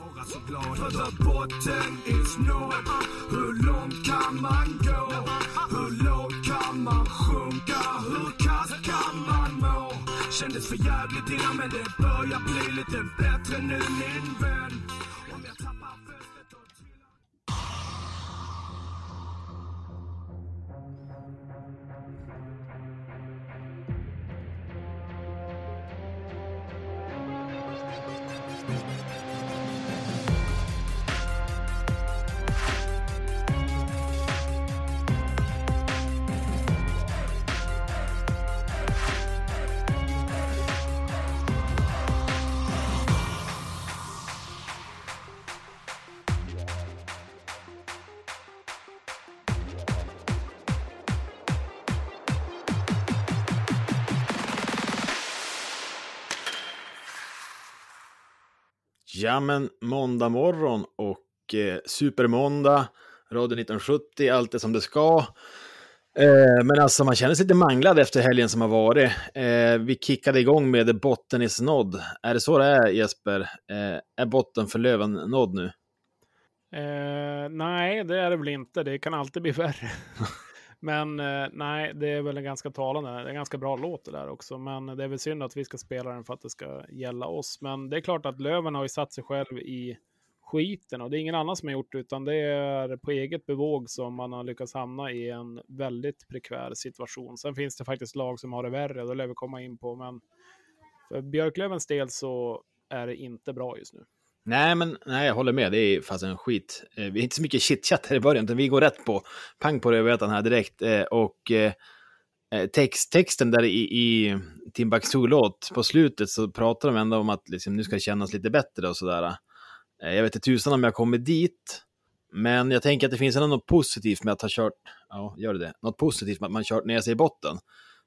vara så glad. För the botten is nådd Hur långt kan man gå? Hur lågt kan man sjunka? Hur kast kan man må? Kändes för jävligt innan men det börjar bli lite bättre nu min vän. Ja, men måndag morgon och eh, supermåndag, Radio 1970, allt är som det ska. Eh, men alltså, man känner sig lite manglad efter helgen som har varit. Eh, vi kickade igång med botten is nådd. Är det så det är, Jesper? Eh, är botten för Löven nådd nu? Eh, nej, det är det väl inte. Det kan alltid bli värre. Men eh, nej, det är väl en ganska talande. Det är en ganska bra låt det där också. Men det är väl synd att vi ska spela den för att det ska gälla oss. Men det är klart att Löven har ju satt sig själv i skiten och det är ingen annan som har gjort det, utan det är på eget bevåg som man har lyckats hamna i en väldigt prekvär situation. Sen finns det faktiskt lag som har det värre, det lär vi komma in på, men för Björklövens del så är det inte bra just nu. Nej, men nej, jag håller med. Det är fast en skit. Eh, vi är inte så mycket chitchat här i början, utan vi går rätt på pang på rödbetan här direkt. Eh, och eh, text, texten där i, i Timbuktu-låt på slutet så pratar de ändå om att liksom, nu ska det kännas lite bättre och sådär. Jag vet inte tusan om jag kommer dit, men jag tänker att det finns ändå något positivt med att ha kört, ja, gör det det, något positivt med att man kört ner sig i botten.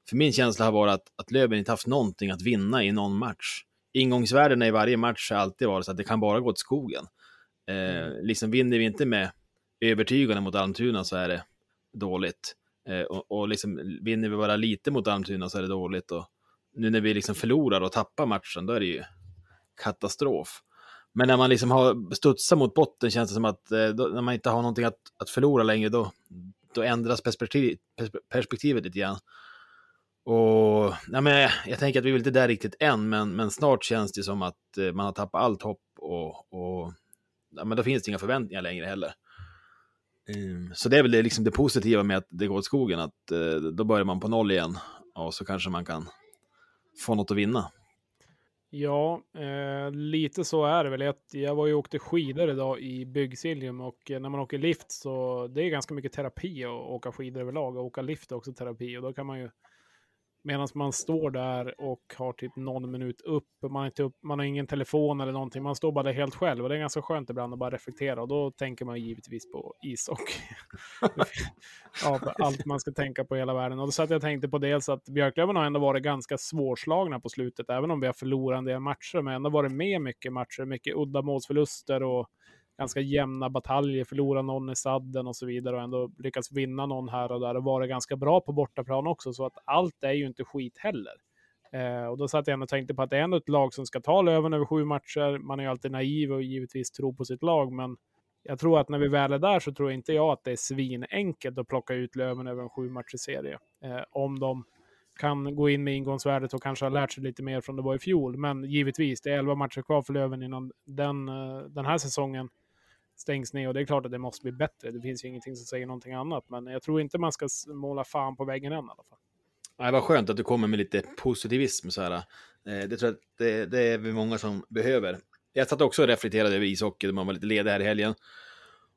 För min känsla har varit att, att Löven inte haft någonting att vinna i någon match ingångsvärdena i varje match har alltid varit så att det kan bara gå åt skogen. Eh, liksom vinner vi inte med övertygande mot Almtuna så är det dåligt. Eh, och, och liksom vinner vi bara lite mot Almtuna så är det dåligt. Och nu när vi liksom förlorar och tappar matchen, då är det ju katastrof. Men när man liksom har studsat mot botten känns det som att eh, då, när man inte har någonting att, att förlora längre, då, då ändras perspektiv, perspektivet lite grann. Och ja, men jag, jag tänker att vi är väl inte där riktigt än, men, men snart känns det som att eh, man har tappat allt hopp och, och ja, men då finns det inga förväntningar längre heller. Mm. så det är väl det, liksom det positiva med att det går åt skogen, att eh, då börjar man på noll igen och så kanske man kan få något att vinna. Ja, eh, lite så är det väl. Jag, jag var ju och åkte skidor idag i Byggsiljum och eh, när man åker lift så det är ganska mycket terapi att åka skidor överlag och åka lift är också terapi och då kan man ju Medan man står där och har typ någon minut upp, man har, inte upp, man har ingen telefon eller någonting, man står bara där helt själv och det är ganska skönt ibland att bara reflektera och då tänker man givetvis på ishockey. ja, allt man ska tänka på i hela världen. Och då satt jag och tänkte på dels att Björklöven har ändå varit ganska svårslagna på slutet, även om vi har förlorat en del matcher, men ändå varit med mycket matcher, mycket uddamålsförluster och ganska jämna bataljer, förlora någon i sadden och så vidare och ändå lyckats vinna någon här och där och vara ganska bra på bortaplan också. Så att allt är ju inte skit heller. Eh, och då satt jag och tänkte på att det är ändå ett lag som ska ta Löven över sju matcher. Man är ju alltid naiv och givetvis tror på sitt lag, men jag tror att när vi väl är där så tror inte jag att det är svinenkelt att plocka ut Löven över en sju matcher serie. Eh, om de kan gå in med ingångsvärdet och kanske har lärt sig lite mer från det var i fjol. Men givetvis, det är elva matcher kvar för Löven innan den, eh, den här säsongen stängs ner och det är klart att det måste bli bättre. Det finns ju ingenting som säger någonting annat, men jag tror inte man ska måla fan på väggen än i alla fall. Nej, vad skönt att du kommer med lite positivism så här. Eh, det tror jag att det, det är vi många som behöver. Jag satt också och reflekterade över ishockey, man var lite ledig här i helgen.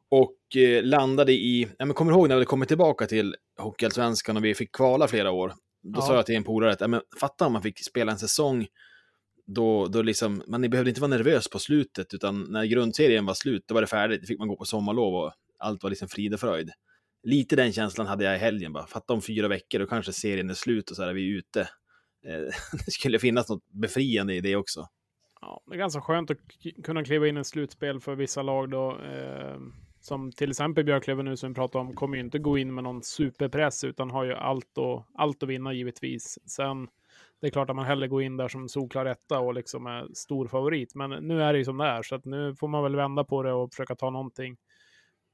Och eh, landade i, ja, men kommer ihåg när vi kom tillbaka till Hockeyallsvenskan och vi fick kvala flera år. Då Ja. sa jag till en polare att, ja, men fatta om man fick spela en säsong då, då liksom, man behövde inte vara nervös på slutet, utan när grundserien var slut, då var det färdigt, då fick man gå på sommarlov och allt var liksom frid och fröjd. Lite den känslan hade jag i helgen, bara fatta om fyra veckor, då kanske serien är slut och så är vi ute. Eh, det skulle finnas något befriande i det också. Ja, det är ganska skönt att kunna kliva in i ett slutspel för vissa lag då. Eh, som till exempel Björklöven nu som vi pratar om, kommer ju inte gå in med någon superpress utan har ju allt, och, allt att vinna givetvis. Sen det är klart att man hellre går in där som solklar etta och liksom är stor favorit. Men nu är det ju som det är, så att nu får man väl vända på det och försöka ta någonting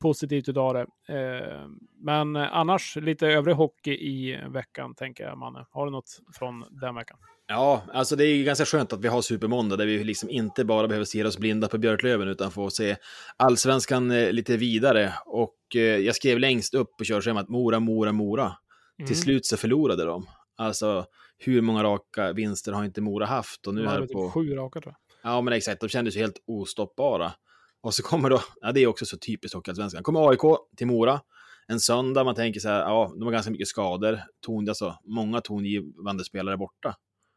positivt utav det. Eh, men annars lite övrig hockey i veckan, tänker jag, Manne. Har du något från den veckan? Ja, alltså det är ganska skönt att vi har Supermåndag där vi liksom inte bara behöver se oss blinda på Björklöven utan får se allsvenskan eh, lite vidare. Och eh, jag skrev längst upp på körschemat Mora, Mora, Mora. Mm. Till slut så förlorade de. Alltså, hur många raka vinster har inte Mora haft? Och nu här typ på... Sju raka tror jag. Ja, men exakt. De kändes ju helt ostoppbara. Och så kommer då, ja det är också så typiskt Hockeyallsvenskan, kommer AIK till Mora en söndag, man tänker så här, ja, de har ganska mycket skador, ton, alltså, många tongivande spelare borta.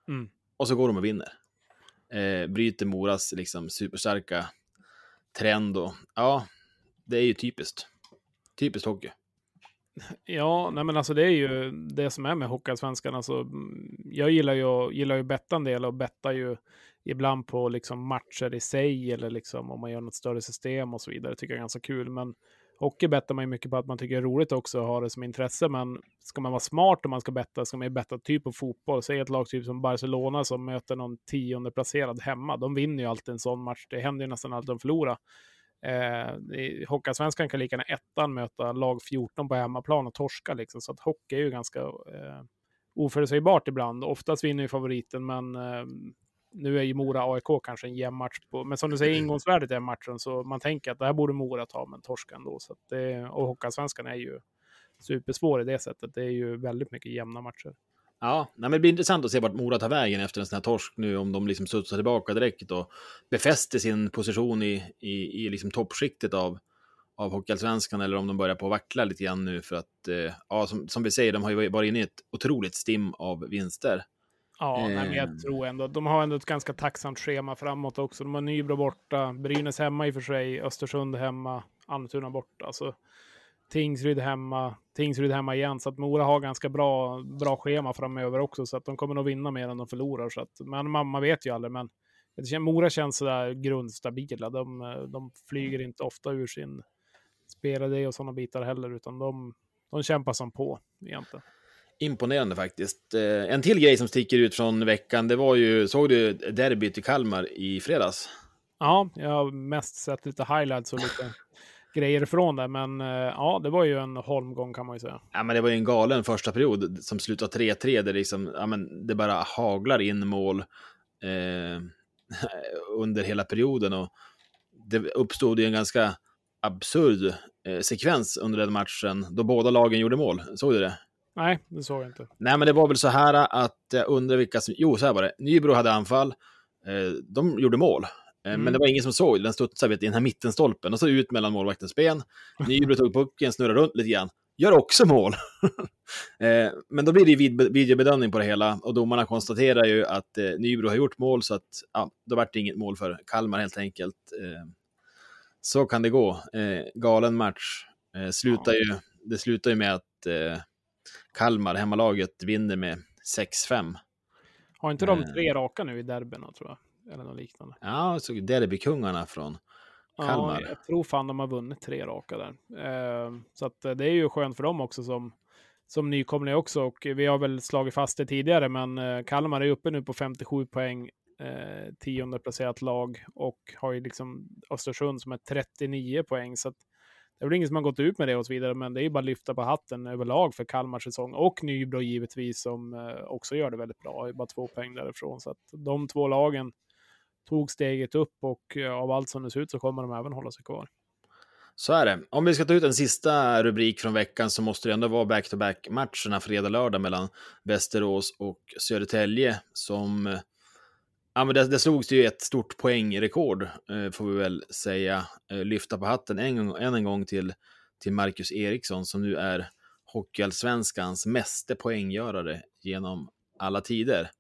Mm. Och så går de och vinner. Eh, bryter Moras liksom superstarka trend och ja, det är ju typiskt. Typiskt hockey. Ja, nej men alltså det är ju det som är med Hockeyallsvenskan. Alltså, jag gillar ju, gillar ju betta en del och bettar ju ibland på liksom matcher i sig eller liksom om man gör något större system och så vidare. tycker jag är ganska kul. Men hockey bettar man ju mycket på att man tycker det är roligt också att ha det som intresse. Men ska man vara smart om man ska betta ska man ju betta typ på fotboll. Säg ett lag typ som Barcelona som möter någon tionde placerad hemma. De vinner ju alltid en sån match. Det händer ju nästan alltid att de förlorar. Eh, Hockeyallsvenskan kan lika gärna ettan möta lag 14 på hemmaplan och torska liksom. Så att hockey är ju ganska eh, oförutsägbart ibland. Oftast vinner ju favoriten, men eh, nu är ju Mora-AIK kanske en jämn match. På, men som du säger, ingångsvärdet är matchen, så man tänker att det här borde Mora ta, men torska ändå. Så det, och Hockeyallsvenskan är ju supersvår i det sättet. Det är ju väldigt mycket jämna matcher. Ja, nej, men det blir intressant att se vart Mora tar vägen efter en sån här torsk nu, om de liksom studsar tillbaka direkt och befäster sin position i, i, i liksom toppskiktet av, av Hockeyallsvenskan eller om de börjar på att vackla lite grann nu för att, eh, ja, som, som vi säger, de har ju varit inne i ett otroligt stim av vinster. Ja, eh. nej, men jag tror ändå de har ändå ett ganska tacksamt schema framåt också. De har Nybro borta, Brynäs hemma i och för sig, Östersund hemma, Almtuna borta. Alltså, Tingsryd hemma, Tingsryd hemma igen. Så att Mora har ganska bra, bra schema framöver också. Så att de kommer nog vinna mer än de förlorar. Så att, men man, man vet ju aldrig. Men Mora känns sådär grundstabila. De, de flyger inte ofta ur sin spelade och sådana bitar heller. Utan de, de kämpar som på egentligen. Imponerande faktiskt. Eh, en till grej som sticker ut från veckan, det var ju, såg du derbyt i Kalmar i fredags? Ja, jag har mest sett lite highlights och lite grejer från det. Men eh, ja, det var ju en holmgång kan man ju säga. Ja, men det var ju en galen första period som slutade 3-3 där liksom, ja, men det bara haglar in mål eh, under hela perioden och det uppstod ju en ganska absurd eh, sekvens under den matchen då båda lagen gjorde mål. Såg du det? Nej, det såg jag inte. Nej, men det var väl så här att jag undrar vilka som... Jo, så här var det. Nybro hade anfall. Eh, de gjorde mål. Mm. Men det var ingen som såg Den studsade vet, i den här mittenstolpen och så ut mellan målvaktens ben. Nybro tog pucken, snurrade runt lite grann. Gör också mål. eh, men då blir det vid, videobedömning på det hela och domarna konstaterar ju att eh, Nybro har gjort mål så att ja, då vart det inget mål för Kalmar helt enkelt. Eh, så kan det gå. Eh, galen match. Eh, slutar ja. ju, det slutar ju med att eh, Kalmar, hemmalaget, vinner med 6-5. Har inte de tre raka nu i derbyna tror jag? Eller något liknande. Ja, så derbykungarna från Kalmar. Ja, jag tror fan de har vunnit tre raka där. Eh, så att eh, det är ju skönt för dem också som, som nykomlingar också. Och vi har väl slagit fast det tidigare, men eh, Kalmar är uppe nu på 57 poäng, eh, tionde placerat lag och har ju liksom Östersund som är 39 poäng. Så att det är väl ingen som har gått ut med det och så vidare, men det är ju bara lyfta på hatten överlag för Kalmars säsong och Nybro givetvis som eh, också gör det väldigt bra. Bara två poäng därifrån, så att de två lagen tog steget upp och eh, av allt som det ser ut så kommer de även hålla sig kvar. Så är det. Om vi ska ta ut en sista rubrik från veckan så måste det ändå vara back-to-back-matcherna fredag-lördag mellan Västerås och Södertälje som... Ja, men det, det slogs ju ett stort poängrekord, eh, får vi väl säga. Eh, lyfta på hatten en, än en gång till, till Marcus Eriksson som nu är Hockeyallsvenskans meste poänggörare genom alla tider.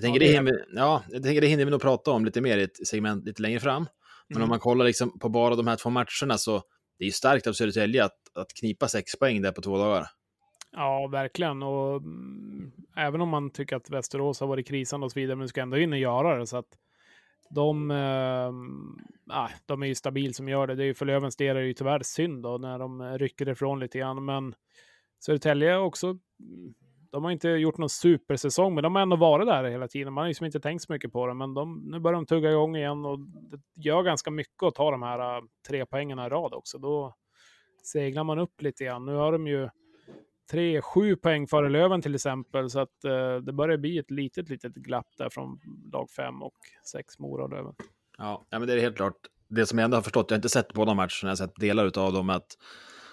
Jag tänker, ja, det, hinner, ja, jag tänker det hinner vi nog prata om lite mer i ett segment lite längre fram. Men mm. om man kollar liksom på bara de här två matcherna så det är ju starkt av Södertälje att, att knipa sex poäng där på två dagar. Ja, verkligen. Och mm, även om man tycker att Västerås har varit krisande och så vidare, men ska ändå in och göra det. Så att de, äh, de är ju stabil som gör det. det är ju för Lövens del är det ju tyvärr synd då när de rycker ifrån lite grann. Men Södertälje också de har inte gjort någon supersäsong, men de har ändå varit där hela tiden. Man har liksom inte tänkt så mycket på det, men de, nu börjar de tugga igång igen och det gör ganska mycket att ta de här uh, tre poängen i rad också. Då seglar man upp lite grann. Nu har de ju tre, sju poäng före Löven till exempel, så att uh, det börjar bli ett litet, litet glapp där från lag fem och sex Mora och Löven. Ja, ja, men det är helt klart. Det som jag ändå har förstått, jag har inte sett båda matcherna, jag har sett delar av dem, att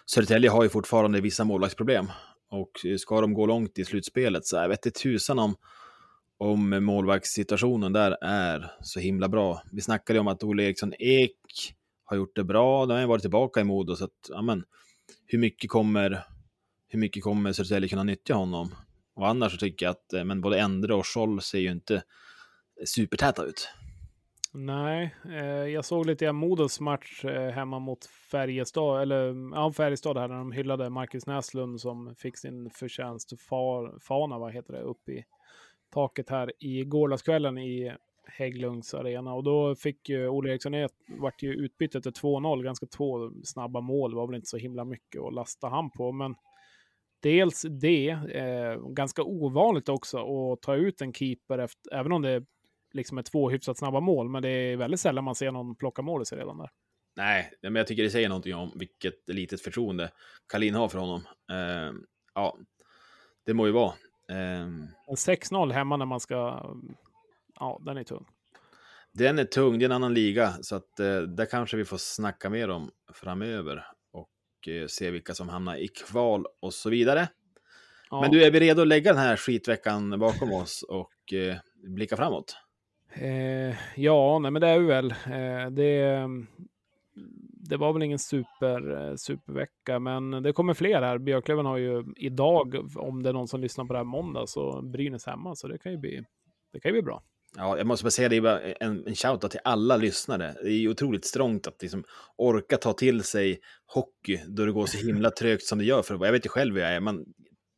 Södertälje har ju fortfarande vissa målvaktsproblem. Och ska de gå långt i slutspelet så jag vet inte tusan om, om målvaktssituationen där är så himla bra. Vi snackade om att Olle Eriksson Ek har gjort det bra, då har han varit tillbaka i Modo, så att, amen, hur mycket kommer, hur mycket kommer Södertälje kunna nyttja honom? Och annars så tycker jag att, eh, men både Endre och Scholl ser ju inte supertäta ut. Nej, eh, jag såg lite i Modos match eh, hemma mot Färjestad, eller ja, Färjestad här när de hyllade Marcus Näslund som fick sin förtjänst far, fana, vad heter det, upp i taket här i gårdagskvällen i Hägglunds arena. Och då fick ju Olle Eriksson ett, vart ju utbytt efter 2-0, ganska två snabba mål, det var väl inte så himla mycket att lasta han på, men dels det, eh, ganska ovanligt också att ta ut en keeper, efter, även om det liksom är två hyfsat snabba mål, men det är väldigt sällan man ser någon plocka mål i sig redan där. Nej, men jag tycker det säger någonting om vilket litet förtroende Kalin har för honom. Uh, ja, det må ju vara. Uh, 6-0 hemma när man ska... Ja, den är tung. Den är tung, det är en annan liga, så att uh, där kanske vi får snacka mer om framöver och uh, se vilka som hamnar i kval och så vidare. Ja. Men du, är vi redo att lägga den här skitveckan bakom oss och uh, blicka framåt? Eh, ja, nej, men det är vi väl. Eh, det, det var väl ingen super, eh, supervecka, men det kommer fler här. Björklöven har ju idag, om det är någon som lyssnar på det här måndag, så Brynäs hemma, så det kan ju bli, det kan ju bli bra. Ja, jag måste bara säga det, är en, en shoutout till alla lyssnare. Det är otroligt strångt att liksom orka ta till sig hockey då det går så himla trögt som det gör. För jag vet ju själv hur jag är, man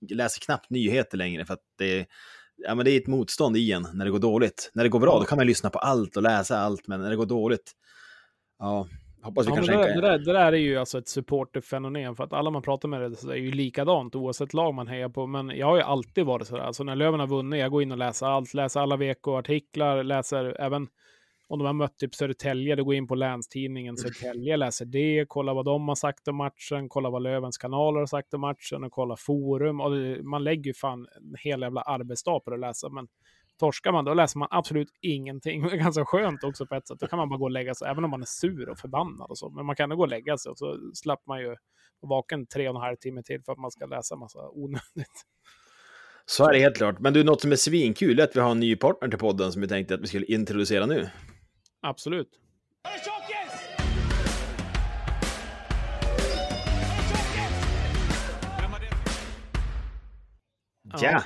läser knappt nyheter längre för att det är ja, men det är ett motstånd i en när det går dåligt. När det går bra, då kan man lyssna på allt och läsa allt, men när det går dåligt, ja, hoppas vi ja, kan. Det, det, där, det där är ju alltså ett supporterfenomen, för att alla man pratar med det är ju likadant oavsett lag man hejar på. Men jag har ju alltid varit sådär, alltså när Löven har vunnit, jag går in och läser allt, läser alla veckoartiklar, läser även om de har mött typ Södertälje, då går in på Länstidningen Södertälje, läser det, kollar vad de har sagt om matchen, kollar vad Lövens kanaler har sagt om matchen och kollar forum. Och det, man lägger ju fan en hel jävla arbetsdag på att läsa, men torskar man, då läser man absolut ingenting. Det är ganska skönt också på ett sätt. Då kan man bara gå och lägga sig, även om man är sur och förbannad och så. Men man kan ändå gå och lägga sig och så slapp man ju vaken tre och en halv timme till för att man ska läsa massa onödigt. Så är det helt klart. Men du, något som är svinkul är att vi har en ny partner till podden som vi tänkte att vi skulle introducera nu. Absolut. Ja.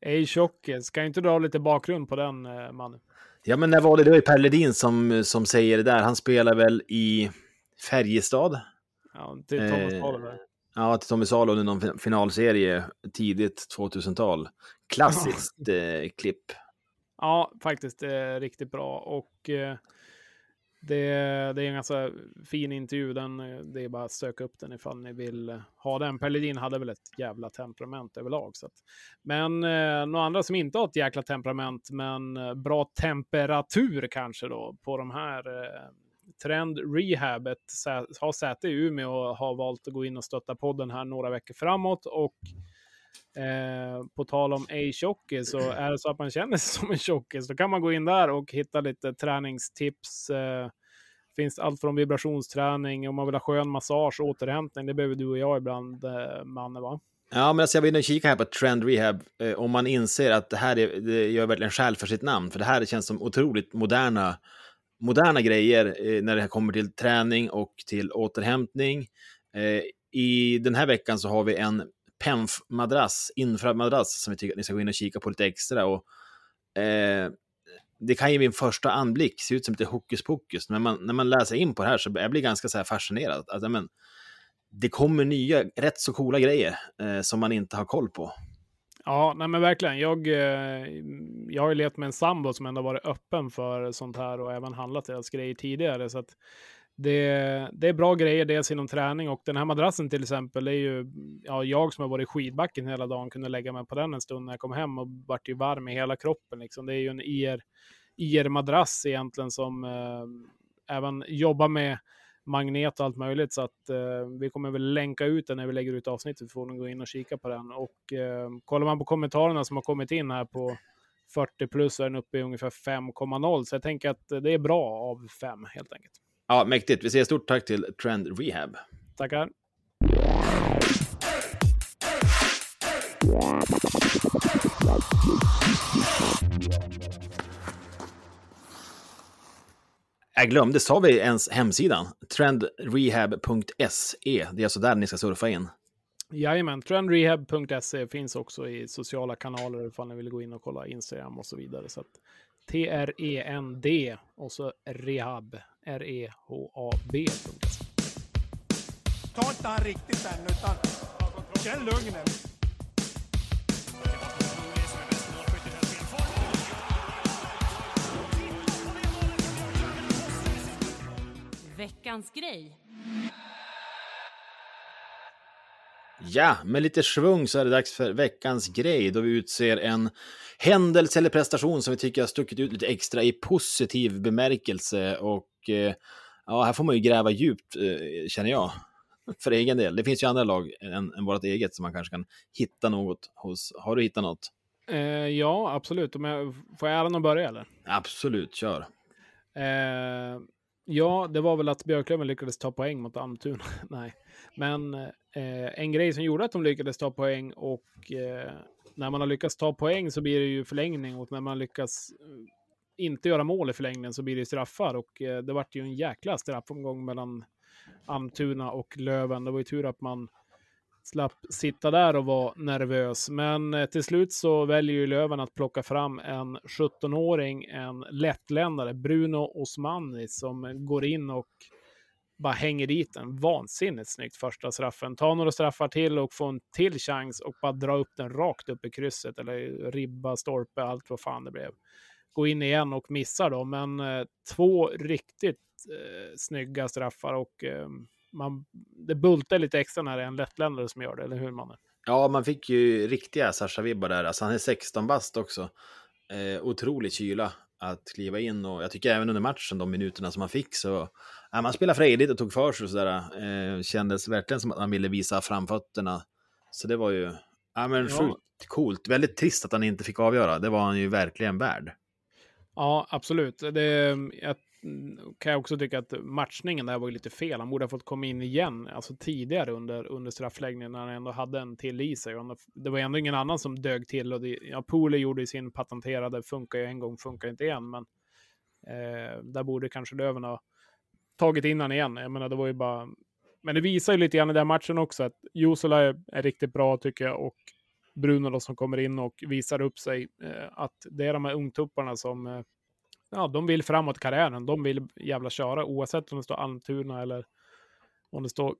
Ej tjockis. Kan inte dra lite bakgrund på den eh, mannen? Ja, men när var det? Det var Per Ledin som, som säger det där. Han spelar väl i Färjestad? Ja, till Thomas eh, Ja, till Tommy Salo under någon finalserie tidigt 2000-tal. Klassiskt eh, klipp. Ja, faktiskt eh, riktigt bra. Och eh, det, det, är en ganska fin intervju. Den, eh, det är bara att söka upp den ifall ni vill eh, ha den. Perledin hade väl ett jävla temperament överlag. Så att, men eh, några andra som inte har ett jäkla temperament, men eh, bra temperatur kanske då på de här eh, Trend Rehabet har säte i Umeå och har valt att gå in och stötta podden här några veckor framåt. Och Eh, på tal om ej tjockis, så är det så att man känner sig som en tjockis, då kan man gå in där och hitta lite träningstips. Eh, finns allt från vibrationsträning, om man vill ha skön massage, återhämtning, det behöver du och jag ibland, eh, Manne, va? Ja, men alltså jag vill nu kika här på Trend Rehab, eh, om man inser att det här är, det gör verkligen skäl för sitt namn, för det här känns som otroligt moderna, moderna grejer eh, när det kommer till träning och till återhämtning. Eh, I den här veckan så har vi en PEMF-madrass, inframadrass, som vi tycker att ni ska gå in och kika på lite extra. Och, eh, det kan ju vid en första anblick se ut som lite hokus pokus, men man, när man läser in på det här så jag blir ganska så här fascinerad. Att, amen, det kommer nya, rätt så coola grejer eh, som man inte har koll på. Ja, nej men verkligen. Jag, eh, jag har ju levt med en sambo som ändå varit öppen för sånt här och även handlat deras grejer tidigare. Så att det, det är bra grejer, dels inom träning och den här madrassen till exempel Det är ju, ja, jag som har varit i skidbacken hela dagen kunde lägga mig på den en stund när jag kom hem och vart ju varm i hela kroppen. Liksom. Det är ju en IR, IR-madrass egentligen som eh, även jobbar med magnet och allt möjligt. Så att eh, vi kommer väl länka ut den när vi lägger ut avsnittet. Vi får nog gå in och kika på den. Och eh, kollar man på kommentarerna som har kommit in här på 40 plus så är den uppe i ungefär 5,0. Så jag tänker att det är bra av 5 helt enkelt. Ja, mäktigt. Vi säger stort tack till Trend Rehab. Tackar. Jag glömde, sa vi ens hemsidan? Trendrehab.se. Det är alltså där ni ska surfa in. Jajamän, trendrehab.se finns också i sociala kanaler ifall ni vill gå in och kolla Instagram och så vidare. Så T-R-E-N-D och så rehab, R-E-H-A-B. Ta inte han riktigt än, utan känn lugnet. Veckans grej. Ja, med lite svung så är det dags för veckans grej då vi utser en händelse eller prestation som vi tycker har stuckit ut lite extra i positiv bemärkelse. Och eh, ja, här får man ju gräva djupt, eh, känner jag, för egen del. Det finns ju andra lag än, än vårt eget som man kanske kan hitta något hos. Har du hittat något? Eh, ja, absolut. Om jag, får jag äran att börja eller? Absolut, kör. Eh, Ja, det var väl att Björklöven lyckades ta poäng mot Almtuna. Nej, men eh, en grej som gjorde att de lyckades ta poäng och eh, när man har lyckats ta poäng så blir det ju förlängning och när man lyckas eh, inte göra mål i förlängningen så blir det straffar och eh, det vart ju en jäkla straffomgång mellan Almtuna och Löven. Det var ju tur att man slapp sitta där och vara nervös. Men eh, till slut så väljer ju Löven att plocka fram en 17-åring, en lättländare, Bruno Osmani, som går in och bara hänger dit en vansinnigt snyggt första straffen. Tar några straffar till och får en till chans och bara dra upp den rakt upp i krysset eller ribba, stolpe, allt vad fan det blev. Gå in igen och missar då, men eh, två riktigt eh, snygga straffar och eh, man, det bultar lite extra när det är en lättländare som gör det, eller hur mannen? Ja, man fick ju riktiga Sasha-vibbar där. Alltså, han är 16 bast också. Eh, otrolig kyla att kliva in och jag tycker även under matchen, de minuterna som han fick, så ja, man spelade frejdigt och tog för sig och sådär. Eh, kändes verkligen som att han ville visa framfötterna. Så det var ju ja, men ja. sjukt coolt. Väldigt trist att han inte fick avgöra. Det var han ju verkligen värd. Ja, absolut. Det, jag Mm, kan jag också tycka att matchningen där var lite fel. Han borde ha fått komma in igen, alltså tidigare under, under straffläggningen när han ändå hade en till i sig. Det var ändå ingen annan som dög till och det, ja, Poole gjorde sin patenterade, funkar ju en gång, funkar inte igen, men eh, där borde kanske Löven ha tagit in han igen. Jag menar, det var ju bara... Men det visar ju lite grann i den matchen också att Jusula är, är riktigt bra tycker jag och Bruno då, som kommer in och visar upp sig. Eh, att det är de här ungtupparna som eh, ja, de vill framåt i karriären. De vill jävla köra oavsett om det står Almtuna eller om det står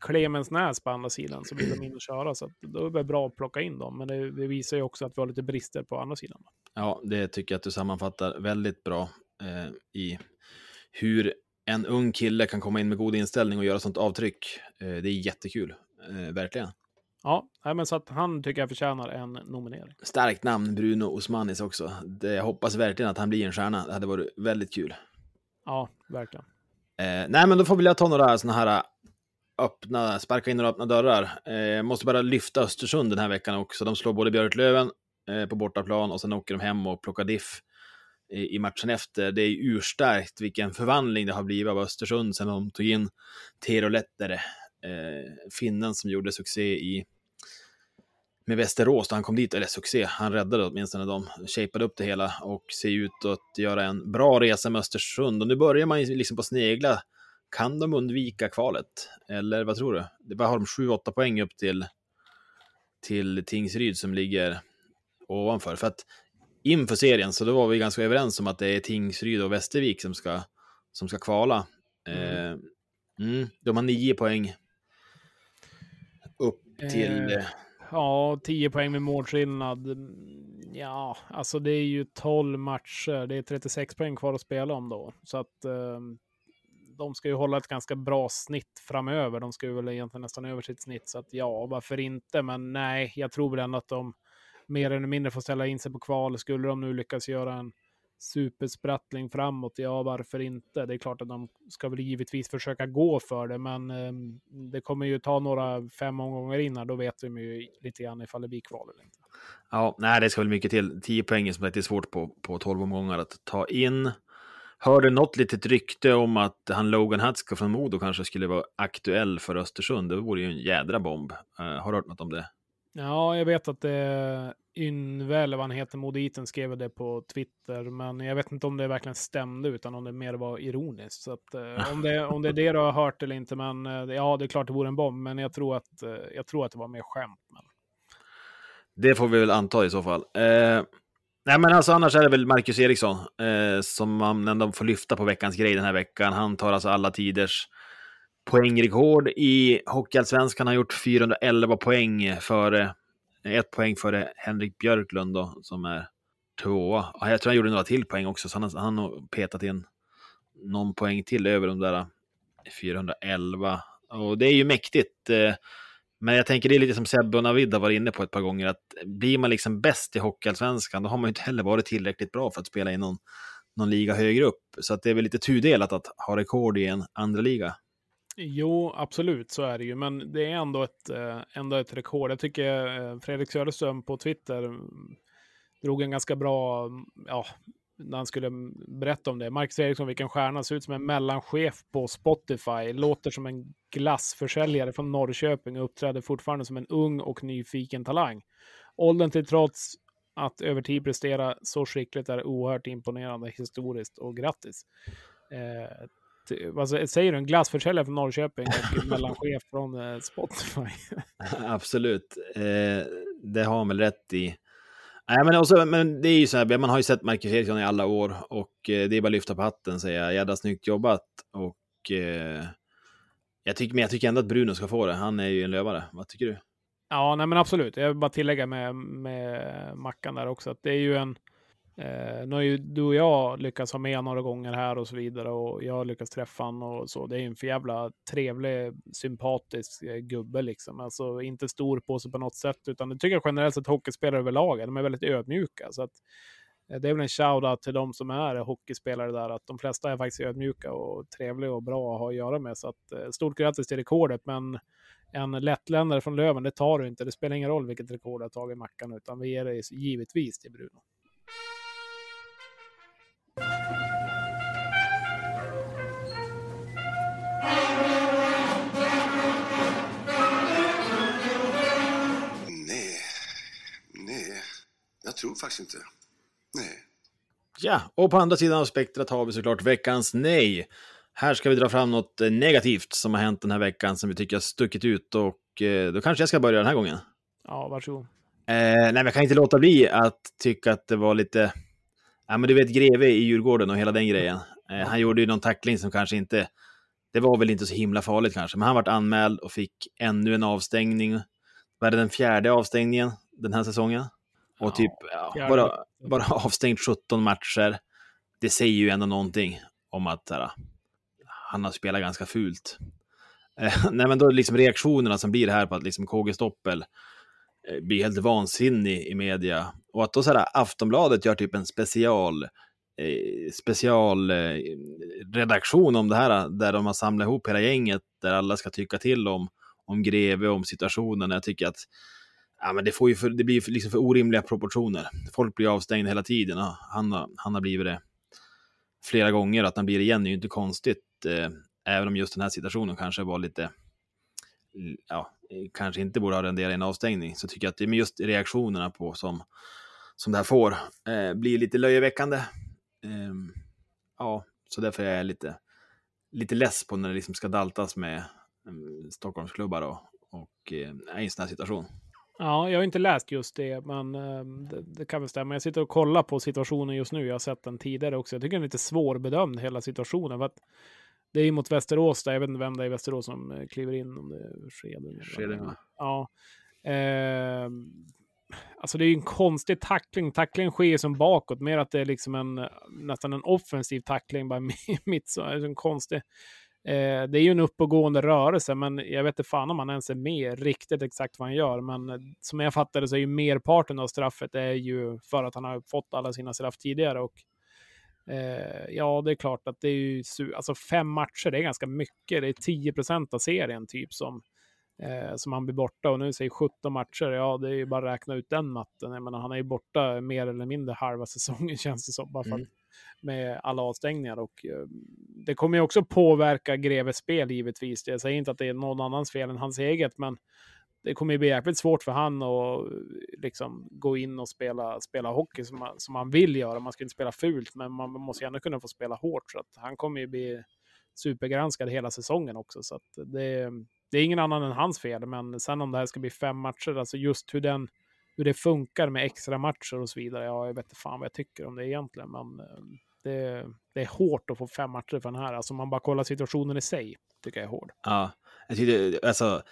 Clemensnäs på andra sidan så vill de in och köra. Så då är det bra att plocka in dem. Men det, det, visar ju också att vi har lite brister på andra sidan. Ja, det tycker jag att du sammanfattar väldigt bra eh, i hur en ung kille kan komma in med god inställning och göra sånt avtryck. Eh, det är jättekul, eh, verkligen. Ja, men så att han tycker jag förtjänar en nominering. Starkt namn, Bruno Osmanis också. Det, jag hoppas verkligen att han blir en stjärna. Det hade varit väldigt kul. Ja, verkligen. Eh, nej, men då får väl jag ta några sådana här öppna, sparka in några öppna dörrar. Eh, måste bara lyfta Östersund den här veckan också. De slår både Björklöven eh, på bortaplan och sen åker de hem och plockar diff i, i matchen efter. Det är urstarkt vilken förvandling det har blivit av Östersund sen de tog in Tero Lettere, eh, finnen som gjorde succé i med Västerås då han kom dit, eller succé, han räddade åtminstone dem, shapeade upp det hela och ser ut att göra en bra resa med Östersund. Och nu börjar man ju liksom på snegla, kan de undvika kvalet? Eller vad tror du? Det bara har de 7-8 poäng upp till, till Tingsryd som ligger ovanför. För att inför serien så då var vi ganska överens om att det är Tingsryd och Västervik som ska, som ska kvala. Mm. Eh, mm, de har nio poäng upp till... Eh Ja, 10 poäng med målskillnad. Mm, ja, alltså det är ju 12 matcher. Det är 36 poäng kvar att spela om då. Så att eh, de ska ju hålla ett ganska bra snitt framöver. De ska ju väl egentligen nästan över sitt snitt, så att ja, varför inte? Men nej, jag tror väl ändå att de mer eller mindre får ställa in sig på kval. Skulle de nu lyckas göra en supersprattling framåt, ja varför inte? Det är klart att de ska väl givetvis försöka gå för det, men eh, det kommer ju ta några fem omgångar innan, då vet vi ju lite grann ifall det blir kval eller inte. Ja, nej, det ska väl mycket till. 10 poäng som är svårt på, på 12 omgångar att ta in. Hörde något litet rykte om att han Logan Hatska från Modo kanske skulle vara aktuell för Östersund. Det vore ju en jädra bomb. Eh, har du hört något om det? Ja, jag vet att eh, det Ynve, eller vad han heter, Moditen skrev det på Twitter, men jag vet inte om det verkligen stämde, utan om det mer var ironiskt. Så att, eh, om, det, om det är det du har hört eller inte, men eh, ja, det är klart det vore en bomb, men jag tror att, eh, jag tror att det var mer skämt. Men... Det får vi väl anta i så fall. Eh, nej, men alltså annars är det väl Marcus Eriksson eh, som man ändå får lyfta på veckans grej den här veckan. Han tar alltså alla tiders poängrekord i Hockeyallsvenskan. Han har gjort 411 poäng före ett poäng före Henrik Björklund då, som är tvåa. Jag tror han gjorde några till poäng också, så han, han har petat in någon poäng till över de där 411. Och det är ju mäktigt. Eh, men jag tänker det är lite som Sebbe och Navid har varit inne på ett par gånger, att blir man liksom bäst i Hockeyallsvenskan, då har man ju inte heller varit tillräckligt bra för att spela i någon, någon liga högre upp. Så att det är väl lite tudelat att ha rekord i en andra liga. Jo, absolut så är det ju, men det är ändå ett, eh, ändå ett rekord. Jag tycker eh, Fredrik Söderström på Twitter mm, drog en ganska bra, mm, ja, när han skulle mm, berätta om det. Marcus Eriksson, vilken stjärna, ser ut som en mellanchef på Spotify, låter som en glassförsäljare från Norrköping och uppträder fortfarande som en ung och nyfiken talang. Åldern till trots att över tid prestera så skickligt är oerhört imponerande historiskt och grattis. Eh, vad säger du, en glassförsäljare från Norrköping och mellanchef från eh, Spotify. Absolut, eh, det har han väl rätt i. Nej, men, också, men det är ju så här, man har ju sett Marcus Eriksson i alla år och eh, det är bara att lyfta på hatten och säga jädra snyggt jobbat. Och eh, jag tycker, men jag tycker ändå att Bruno ska få det. Han är ju en lövare. Vad tycker du? Ja, nej men absolut. Jag vill bara tillägga med, med Mackan där också att det är ju en Eh, nu har ju du och jag lyckats ha med några gånger här och så vidare och jag har lyckats träffa honom och så. Det är ju en för jävla trevlig, sympatisk eh, gubbe liksom. Alltså inte stor på sig på något sätt, utan det tycker jag generellt sett hockeyspelare överlag är. De är väldigt ödmjuka. Så att, eh, det är väl en shout-out till de som är hockeyspelare där, att de flesta är faktiskt ödmjuka och trevliga och bra att ha att göra med. Så att, eh, stort grattis till rekordet, men en lättländare från Löven, det tar du inte. Det spelar ingen roll vilket rekord du har tagit i Mackan, utan vi ger det givetvis till Bruno. Jag tror faktiskt inte. Nej. Ja, och på andra sidan av spektrat har vi såklart veckans nej. Här ska vi dra fram något eh, negativt som har hänt den här veckan som vi tycker har stuckit ut och eh, då kanske jag ska börja den här gången. Ja, varsågod. Eh, nej, men jag kan inte låta bli att tycka att det var lite ja, men du vet Greve i Djurgården och hela den grejen. Eh, han gjorde ju någon tackling som kanske inte, det var väl inte så himla farligt kanske, men han vart anmäld och fick ännu en avstängning. Var det den fjärde avstängningen den här säsongen? Och typ ja, bara, bara avstängt 17 matcher. Det säger ju ändå någonting om att här, han har spelat ganska fult. Eh, nej, men då liksom reaktionerna som blir här på att liksom KG Stoppel Eh, blir helt vansinnig i media. Och att då så här, Aftonbladet gör typ en special eh, specialredaktion eh, om det här, där de har samlat ihop hela gänget, där alla ska tycka till om, om Greve, om situationen. Jag tycker att ja, men det, får ju för, det blir liksom för orimliga proportioner. Folk blir avstängda hela tiden Ja, han, har, han har blivit det flera gånger. Att han blir det igen är ju inte konstigt, eh, även om just den här situationen kanske var lite ja, kanske inte borde ha renderat en avstängning, så tycker jag att det är just reaktionerna på som, som det här får eh, blir lite löjeväckande. Eh, ja, så därför är jag lite, lite less på när det liksom ska daltas med eh, Stockholmsklubbar och, och eh, i en sån här situation. Ja, jag har inte läst just det, men eh, det, det, kan väl stämma. Jag sitter och kollar på situationen just nu. Jag har sett den tidigare också. Jag tycker den är lite svårbedömd, hela situationen. För att det är mot Västerås där. Jag vet inte vem det är i Västerås som eh, kliver in. Om det är Skedin. Skedin, Ja. Eh, Alltså det är ju en konstig tackling. Tacklingen sker som bakåt. Mer att det är liksom en nästan en offensiv tackling. Bara mitt så. Alltså en konstig. Eh, det är ju en uppåtgående rörelse, men jag vet inte fan om han ens är med riktigt exakt vad han gör. Men som jag fattade det så är ju merparten av straffet är ju för att han har fått alla sina straff tidigare. Och eh, ja, det är klart att det är ju alltså fem matcher, det är ganska mycket. Det är 10 procent av serien typ som eh, som han blir borta. Och nu säger 17 matcher, ja det är ju bara att räkna ut den matten. Jag menar, han är ju borta mer eller mindre halva säsongen känns det som. Bara för mm med alla avstängningar. Och, eh, det kommer ju också påverka Greves spel givetvis. Jag säger inte att det är någon annans fel än hans eget, men det kommer ju bli jäkligt svårt för han att eh, liksom gå in och spela, spela hockey som man, som man vill göra. Man ska inte spela fult, men man måste ju ändå kunna få spela hårt. Så att han kommer ju bli supergranskad hela säsongen också. Så att det, det är ingen annan än hans fel, men sen om det här ska bli fem matcher, alltså just hur, den, hur det funkar med extra matcher och så vidare, ja, jag vet inte fan vad jag tycker om det egentligen, men ehm, det, det är hårt att få fem matcher för den här. Alltså om man bara kollar situationen i sig, tycker jag är hård. Ja, jag tycker, alltså,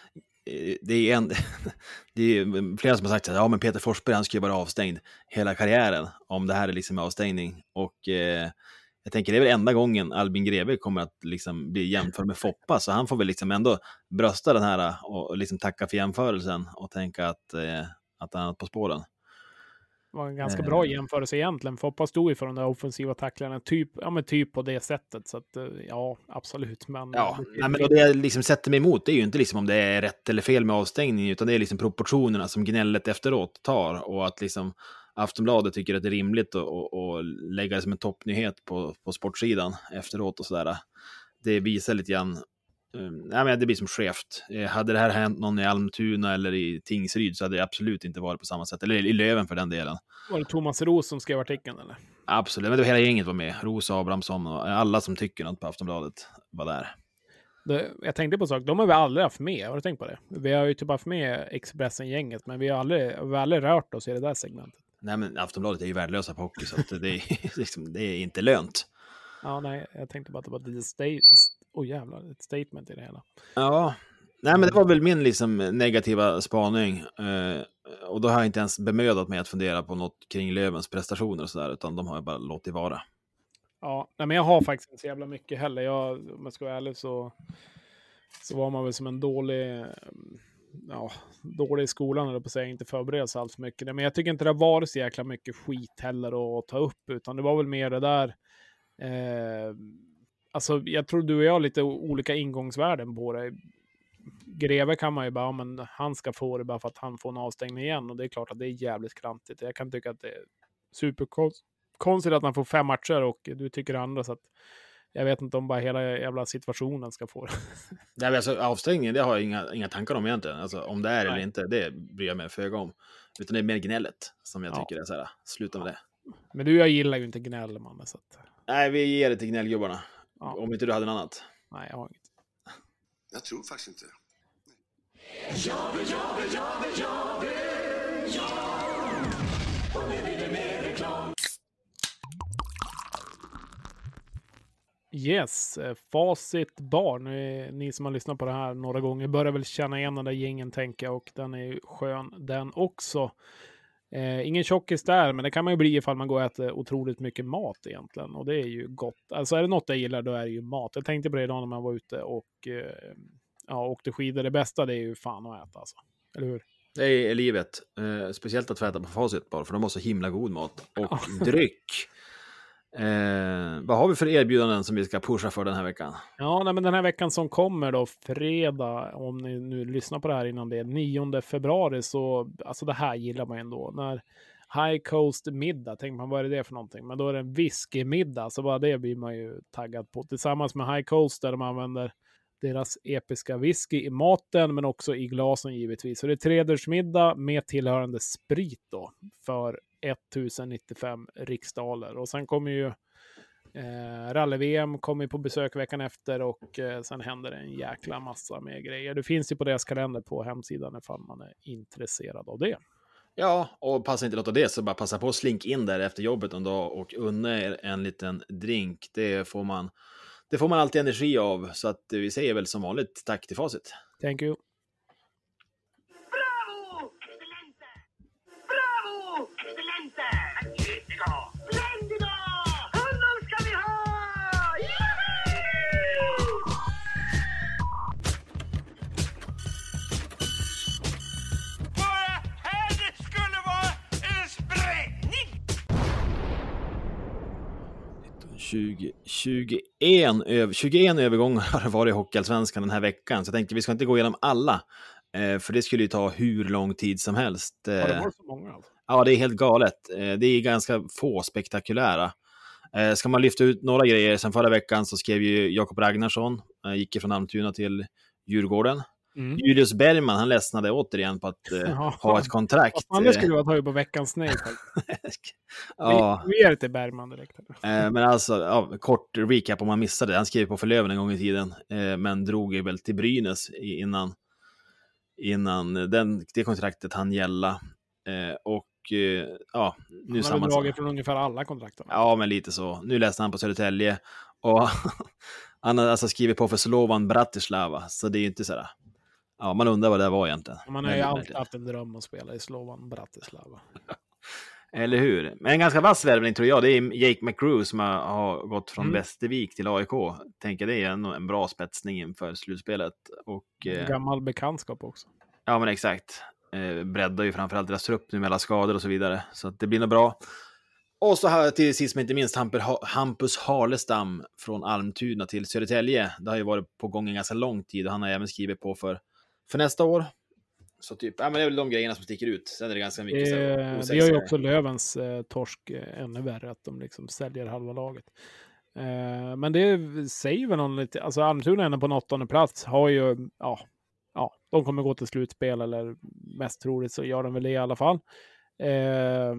eh, det är, en, det är flera som har sagt att ja, men Peter Forsberg han ska ju vara avstängd hela karriären om det här är liksom avstängning. Och eh, jag tänker det är väl enda gången Albin Greve kommer att liksom bli jämförd med Foppa, så han får väl liksom ändå brösta den här och liksom tacka för jämförelsen och tänka att, eh, att han är på spåren. Det var en ganska bra eh. jämförelse egentligen. Foppa stod ju för de där offensiva tacklarna, typ, ja, men typ på det sättet. Så att, eh, ja, absolut. Men, ja, nej, men det jag liksom sätter mig emot det är ju inte liksom om det är rätt eller fel med avstängning, utan det är liksom proportionerna som gnället efteråt tar och att liksom Aftonbladet tycker att det är rimligt att, att, att lägga det som en toppnyhet på, på sportsidan efteråt och sådär. Det visar lite grann Um, ja, men det blir som skevt. Eh, hade det här hänt någon i Almtuna eller i Tingsryd så hade det absolut inte varit på samma sätt. Eller i Löven för den delen. Var det Thomas Ros som skrev artikeln eller? Absolut, men det var hela gänget var med. Ros, Abrahamsson och alla som tycker något på Aftonbladet var där. Det, jag tänkte på en sak, de har vi aldrig haft med. Har du tänkt på det? Vi har ju typ haft med Expressen-gänget, men vi har aldrig, vi har aldrig rört oss i det där segmentet. Nej, men Aftonbladet är ju värdelösa på hockey, så det, är, liksom, det är inte lönt. Ja, nej, jag tänkte bara att det var oh, jävlar, ett statement i det hela. Ja, nej, men det var väl min liksom, negativa spaning. Eh, och då har jag inte ens bemödat mig att fundera på något kring Lövens prestationer och sådär, utan de har jag bara låtit vara. Ja, nej, men jag har faktiskt inte så jävla mycket heller. Jag, om jag ska vara ärlig så, så var man väl som en dålig ja, dålig i skolan, eller på att säga, inte förberedd sig allt för mycket. Men jag tycker inte det har varit så jäkla mycket skit heller att ta upp, utan det var väl mer det där. Eh, alltså, jag tror du och jag har lite olika ingångsvärden på det. Greve kan man ju bara, men han ska få det bara för att han får en avstängning igen. Och det är klart att det är jävligt klantigt. Jag kan tycka att det är superkonstigt att han får fem matcher och du tycker andra. Så att jag vet inte om bara hela jävla situationen ska få det. Nej, alltså, avstängningen, det har jag inga, inga tankar om egentligen. Alltså, om det är Nej. eller inte, det bryr jag mig föga om. Utan det är mer gnället som jag ja. tycker är så här, sluta med det. Men du, jag gillar ju inte gnäll, man. Så att... Nej, vi ger det till gnällgubbarna. Ja. Om inte du hade något annat. Nej, jag har inget. Jag tror faktiskt inte. Och nu blir det mer reklam. Yes, eh, Facit bar. Nu ni som har lyssnat på det här några gånger börjar väl känna igen den där gängen tänka och den är ju skön den också. Eh, ingen tjockis där, men det kan man ju bli ifall man går och äter otroligt mycket mat egentligen. Och det är ju gott. Alltså är det något jag gillar, då är det ju mat. Jag tänkte på det idag när man var ute och eh, ja, åkte skidor. Det bästa det är ju fan att äta alltså. Eller hur? Det är livet. Eh, speciellt att få äta på Facit bara, för de har så himla god mat. Och dryck. Eh, vad har vi för erbjudanden som vi ska pusha för den här veckan? Ja, nej, men den här veckan som kommer då, fredag, om ni nu lyssnar på det här innan det, 9 februari, så alltså det här gillar man ändå. När High Coast middag, tänker man vad är det för någonting? Men då är det en whiskymiddag, så bara det blir man ju taggad på. Tillsammans med High Coast där de använder deras episka whisky i maten, men också i glasen givetvis. Så det är tredjedelsmiddag med tillhörande sprit då för 1095 riksdaler. Och sen kommer ju eh, rally-VM kommer på besök veckan efter och eh, sen händer det en jäkla massa med grejer. Det finns ju på deras kalender på hemsidan ifall man är intresserad av det. Ja, och passa inte låta det så bara passa på att slink in där efter jobbet en dag och unna er en liten drink. Det får man, det får man alltid energi av, så att vi säger väl som vanligt tack till facit. Thank you. 20, 21, över, 21 övergångar har det varit i Hockeyallsvenskan den här veckan, så jag tänkte vi ska inte gå igenom alla, eh, för det skulle ju ta hur lång tid som helst. Har det Eh, varit så många? Alltså? ja, det är helt galet. Eh, det är ganska få spektakulära. Eh, ska man lyfta ut några grejer, sen förra veckan så skrev ju Jakob Ragnarsson, eh, gick från Almtuna till Djurgården. Mm. Julius Bergman, han ledsnade återigen på att eh, ha ett kontrakt. Det skulle vara tagit på veckans nej. ja. Vi, ger det till Bergman direkt. Eh, men alltså, ja, kort recap om man missade. Han skrev på för Löven en gång i tiden, eh, men drog väl till Brynäs innan, innan den, det kontraktet han gälla. Eh, och eh, ja, nu Han har samma dragit från ungefär alla kontrakt. Ja, men lite så. Nu läste han på Södertälje och han har alltså skrivit på för Slovan Bratislava, så det är ju inte sådär. Ja, man undrar vad det var egentligen. Man har ju alltid haft en dröm att spela i Slovan Bratislava. Eller hur? Men en ganska vass värvning tror jag. Det är Jake McGrew som har, gått från Mm. Västervik till AIK. Tänker det är en, en bra spetsning inför slutspelet. Och, eh, Gammal bekantskap också. ja, men exakt. Eh, breddar ju framförallt deras trupp nu med alla skador och så vidare. Så att det blir nog bra. Och så här till sist men inte minst Hampus, Hampus Harlestam från Almtuna till Södertälje. Det har ju varit på gång en ganska lång tid och han har även skrivit på för, för nästa år. Så typ, ja men det är väl de grejerna som sticker ut. Sen är det ganska mycket här Det, gör ju också Lövens eh, torsk eh, ännu värre, att de liksom säljer halva laget. Eh, men det säger väl någon lite, alltså Almtuna ändå på en åttonde plats, har ju, ja, ja, de kommer gå till slutspel eller mest troligt så gör de väl det i alla fall. Eh,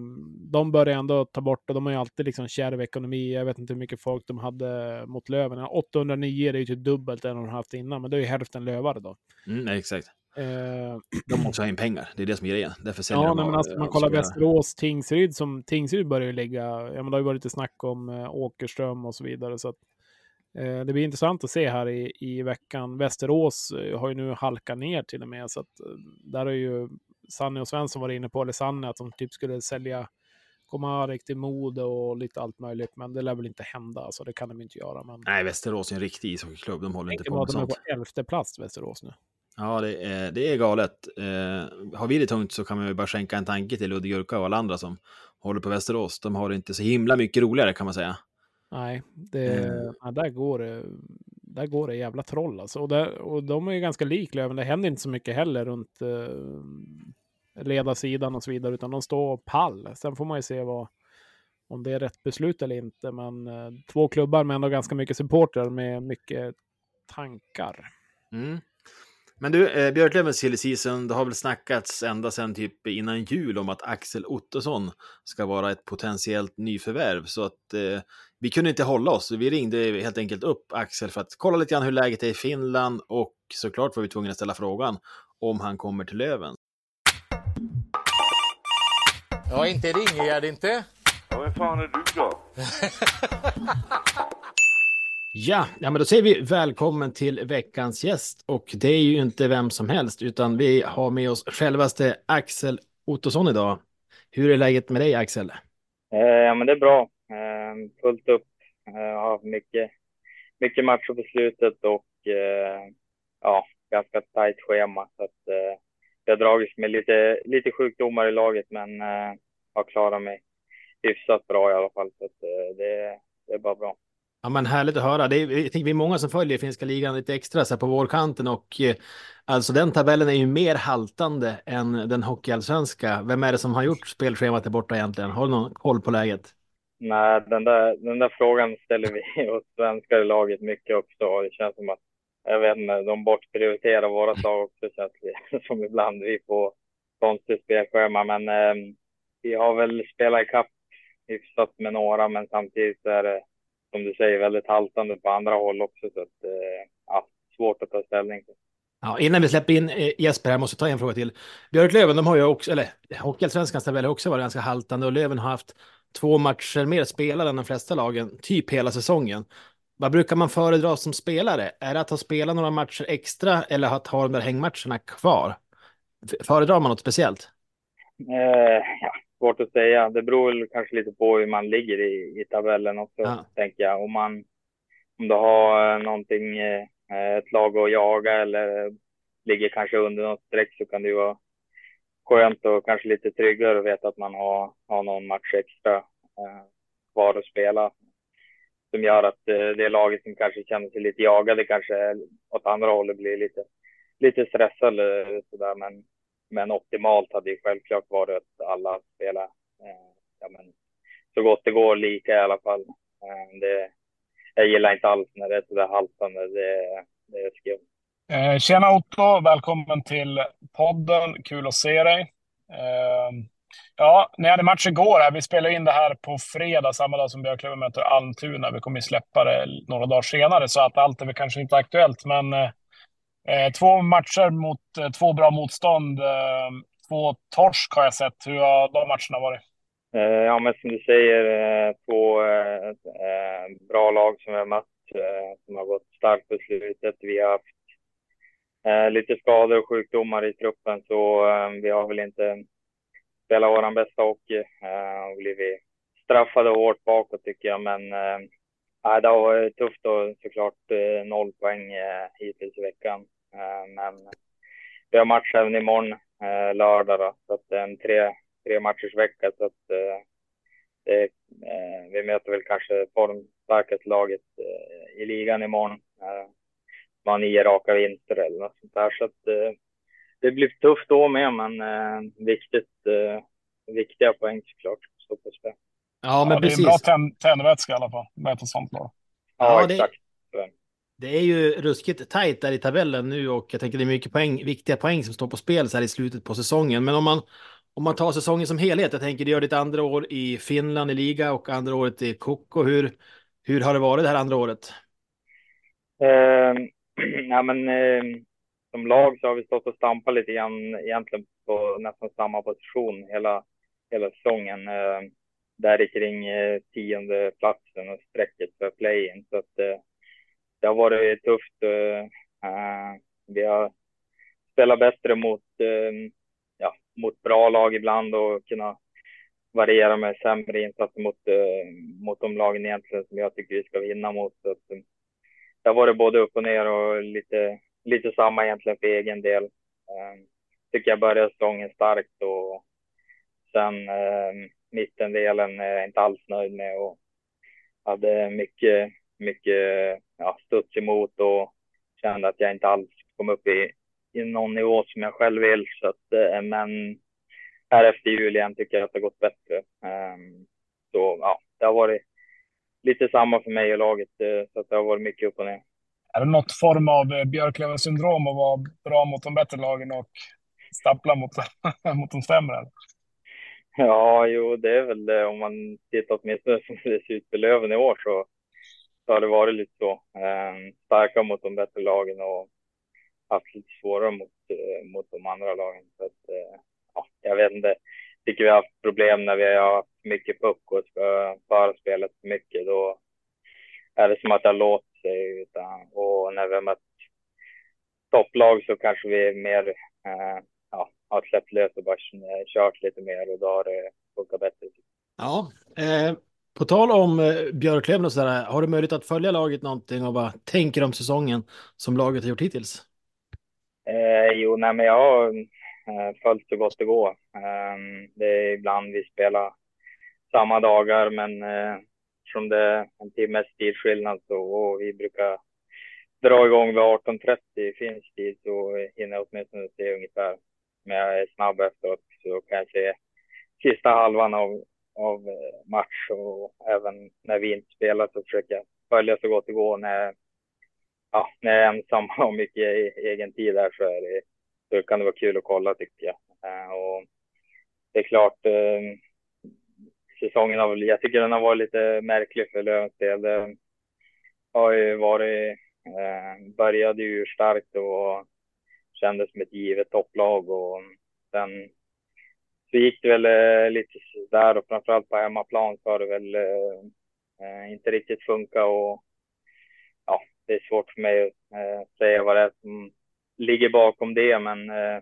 de börjar ändå ta bort och de har ju alltid liksom kärv ekonomi. Jag vet inte hur mycket folk de hade mot Löven. 809 det är ju typ dubbelt än de har haft innan, men det är ju hälften lövare då. Mm, exakt. Eh, De måste ha in pengar. Det är det som är grejen. Därför säljer Ja, de men av- alltså, man av kollar. Västerås, Tingsryd, som Tingsryd börjar ju ligga, ja men det har ju varit lite snack om eh, Åkerström och så vidare. Så att, eh, det blir intressant att se här i, i veckan. Västerås eh, har ju nu halkat ner till och med, så att eh, där har ju Sanne och Svensson varit inne på, eller Sanne, att de typ skulle sälja Komarek till Mode och lite allt möjligt, men det lär väl inte hända, så det kan de inte göra. Men Nej, Västerås är en riktig ishockeyklubb. De håller inte på med att de är sånt. på elfte plats, Västerås nu. Ja, det är, det är galet. Eh, har vi det tungt så kan man ju bara skänka en tanke till Ludde Gurka och alla andra som håller på Västerås. De har det inte så himla mycket roligare kan man säga. Nej, det, Eh. ja, där, går det, där går det jävla troll alltså. Och, där, och de är ju ganska lik Löven. Det händer inte så mycket heller runt eh, ledarsidan och så vidare, utan de står pall. Sen får man ju se vad, om det är rätt beslut eller inte. Men eh, två klubbar med ändå ganska mycket supportrar med mycket tankar. Mm. Men du, eh, Björklövens silly season, det har väl snackats ända sedan typ innan jul om att Axel Ottosson ska vara ett potentiellt nyförvärv. Så att eh, vi kunde inte hålla oss. Vi ringde helt enkelt upp Axel för att kolla lite grann hur läget är i Finland och såklart var vi tvungna att ställa frågan om han kommer till Löven. Ja, inte Ringegärd inte. Ja, vem fan är du då? Ja, ja, men då säger vi välkommen till veckans gäst och det är ju inte vem som helst utan vi har med oss självaste Axel Ottosson idag. Hur är läget med dig Axel? Eh, Ja, men det är bra. Eh, Fullt upp. Eh, har haft mycket, mycket matcher på slutet och eh, ja, ganska tajt schema. Så att, eh, jag har dragits med lite, lite sjukdomar i laget, men eh, har klarat mig hyfsat bra i alla fall. Så att, eh, det, det är bara bra. Ja, men härligt att höra. Det är, jag tänker, vi är många som följer finska ligan lite extra så här på vårkanten och eh, alltså den tabellen är ju mer haltande än den hockeyallsvenska. Vem är det som har gjort spelschemat där borta egentligen? Har du någon koll på läget? Nej, den där, den där frågan ställer vi oss svenskar i laget mycket också. Det känns som att, jag vet inte, de bortprioriterar våra lag också känns det som ibland. Vi får konstigt spelschema, men eh, vi har väl spelat ikapp hyfsat med några, men samtidigt så är det som du säger väldigt haltande på andra håll också. Så att, eh, ja, svårt att ta ställning till. Ja, innan vi släpper in eh, Jesper här måste jag ta en fråga till. Björklöven, de har ju också, eller Hockeyallsvenskans tabell har också varit ganska haltande och Löven har haft två matcher mer spelade än de flesta lagen, typ hela säsongen. Vad brukar man föredra som spelare? Är det att ha spelat några matcher extra eller att ha de där hängmatcherna kvar? Föredrar man något speciellt? Eh, ja, svårt att säga. Det beror väl kanske lite på hur man ligger i, i tabellen också, Ja. tänker jag. Om, man, om du har eh, någonting, eh, ett lag att jaga eller ligger kanske under något streck så kan det ju vara skönt och kanske lite tryggare att veta att man har, har någon match extra eh, kvar att spela. som gör att eh, det laget som kanske känner sig lite jagade kanske åt andra hållet blir lite, lite stressade sådär. Men, men optimalt hade ju självklart varit att alla spelar eh, ja, men, så gott det går lika i alla fall. Eh, det, jag gillar inte alls när det är sådär haltande. Det, det är skumt. Eh, tjena Otto, välkommen till podden. Kul att se dig. Eh, ja, ni hade match igår. Här. Vi spelar in det här på fredag, samma dag som Björklöven möter Almtuna. Vi kommer ju släppa det några dagar senare, så att allt är väl kanske inte aktuellt. Men eh, två matcher mot eh, två bra motstånd. Eh, två torsk har jag sett. Hur har de matcherna varit? Eh, ja, men som du säger, två bra lag som vi har mött, som har gått starkt på slutet. Vi har haft eh, lite skador och sjukdomar i truppen så eh, vi har väl inte spelat våran bästa hockey eh, och blivit straffade hårt bakåt tycker jag. Men eh, det har varit tufft och såklart eh, noll poäng eh, hittills i veckan. Eh, men vi har match även imorgon eh, lördag då, så att en tre, tre matchers vecka så att eh, det, eh, vi möter väl kanske formstarkaste laget eh, i ligan imorgon. Eh, var nio raka vinster eller något sånt där. Så att, eh, det blir tufft då med, men eh, viktigt, eh, viktiga poäng såklart. Stå på spel. Ja, men ja, precis. Det är en bra tändvätska i alla fall, med ett sånt lag. Ja, ja, exakt. Det, det är ju ruskigt tajt där i tabellen nu och jag tänker det är mycket poäng, viktiga poäng som står på spel så här i slutet på säsongen. Men om man, om man tar säsongen som helhet, jag tänker det gör ditt andra år i Finland i liga och andra året i Koko. Hur, hur har det varit det här andra året? Uh, ja, men eh, som lag så har vi stått och stampat lite grann egentligen på nästan samma position hela, hela säsongen. Eh, där kring eh, tionde platsen och strecket för play-in. Så att eh, det har varit tufft. Eh, eh vi har spelat bättre mot, eh, ja, mot bra lag ibland och kunnat variera med sämre insatser mot, eh, mot de lagen egentligen som jag tycker vi ska vinna mot. Så att, eh, det har varit både upp och ner och lite, lite samma egentligen för egen del. Um, tycker jag började säsongen starkt och sen um, mittendelen är jag inte alls nöjd med och hade mycket, mycket ja, studs emot och kände att jag inte alls kom upp i, i någon nivå som jag själv vill. Så att, uh, men här efter jul igen tycker jag att det har gått bättre. Um, så ja, det har varit lite samma för mig och laget, eh, så att det har varit mycket upp och ner. Är det något form av eh, Björklöven syndrom att vara bra mot de bättre lagen och stappla mot, mot de sämre? Ja, jo, det är väl det. Om man tittar åtminstone som det ser ut för Löven i år så, så har det varit lite så. Eh, starka mot de bättre lagen och haft lite svårare mot, eh, mot de andra lagen. Så att, eh, ja, jag vet inte tycker vi har haft problem när vi har haft mycket puck och ska föra spelet mycket. Då är det som att det har låst sig. Utan, och när vi har mött topplag så kanske vi mer eh, ja, har släppt lös och bara kört lite mer och då har det funkat bättre. Ja, eh, på tal om eh, Björklöven och sådär, har du möjlighet att följa laget någonting och vad tänker om säsongen som laget har gjort hittills? Eh, jo, nej, men jag har Eh, följt så gott det går. Ehm, det är ibland vi spelar samma dagar, men eh, som det är en timmes tidsskillnad så och vi brukar dra igång vid 18.30 finsk tid så hinner jag åtminstone se ungefär. Men jag är snabb efteråt så kan jag se sista halvan av, av eh, match och även när vi inte spelar så försöker jag följa så gott det går. När, ja, när jag är ensam och mycket e-, egen tid där så är det så kan det vara kul att kolla tycker jag. Eh, och det är klart, eh, säsongen har väl, jag tycker den har varit lite märklig för Lövens del. Det har ju varit, eh, började ju starkt och kändes som ett givet topplag och sen så gick det väl lite där och framförallt på hemmaplan så har det väl inte riktigt funkat och ja, det är svårt för mig att säga vad det är som ligger bakom det, men eh,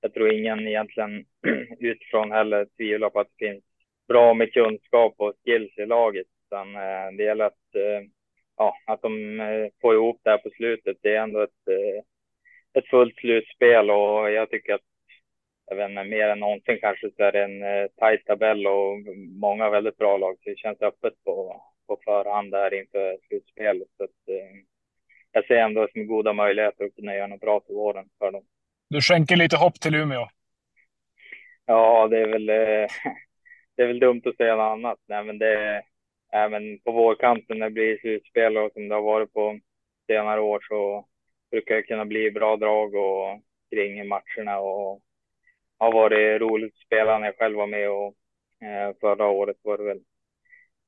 jag tror ingen egentligen utifrån heller tvivlar på att det finns bra med kunskap och skills i laget, utan eh, det gäller att, eh, ja, att de eh, får ihop det här på slutet. Det är ändå ett, eh, ett fullt slutspel och jag tycker att jag vet inte, mer än någonsin kanske så är det en eh, tajt tabell och många väldigt bra lag, så det känns öppet på, på förhand där inför slutspelet. Så att, eh, jag ser ändå som goda möjligheter att kunna göra något bra till våren för dem. Du skänker lite hopp till Umeå. Ja, det är väl, eh, det är väl dumt att säga något annat. Nej, men det, även på vårkanten när det blir slutspel och som det har varit på senare år så brukar det kunna bli bra drag och kring matcherna och har varit roligt att spela när jag själv var med och eh, förra året var det väl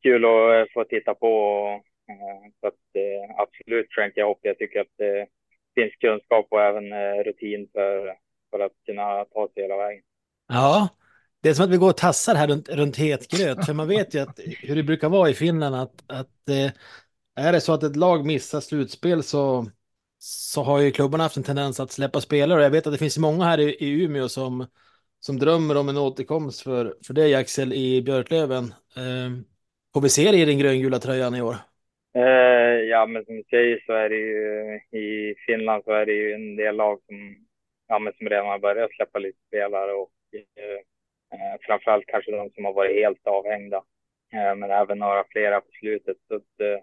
kul att eh, få titta på. Och, Eh, så att eh, absolut skänker jag hopp. Jag tycker att eh, det finns kunskap och även rutin för, för att kunna ta sig hela vägen. Ja, det är som att vi går och tassar här runt, runt het gröt, för man vet ju att, hur det brukar vara i Finland att, att är det så att ett lag missar slutspel så, så har ju klubbarna haft en tendens att släppa spelare. Och jag vet att det finns många här i, i Umeå som, som drömmer om en återkomst för, för dig Axel i Björklöven. Eh, får vi se dig i den gröngula tröjan i år? Eh, ja, men som du säger så är det ju i Finland så är det ju en del lag som, ja, men som redan har börjat släppa lite spelare och eh, eh framförallt kanske de som har varit helt avhängda, eh, men även några flera på slutet. Så att, eh,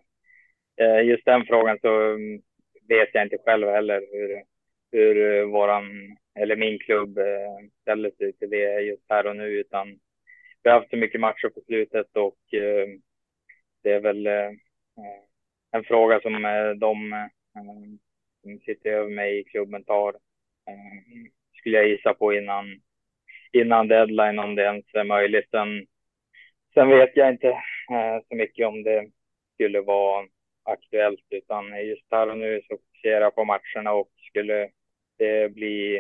eh just den frågan så mm, vet jag inte själv heller hur, hur eh, våran, eller min klubb ställer sig till det just här och nu, utan vi har haft så mycket matcher på slutet och det är väl Eh, en fråga som eh, de eh, som sitter över mig i klubben tar, skulle jag gissa på innan innan deadline om det ens är möjligt. Sen, sen vet jag inte så mycket om det skulle vara aktuellt, utan just här och nu så fokuserar jag på matcherna och skulle det bli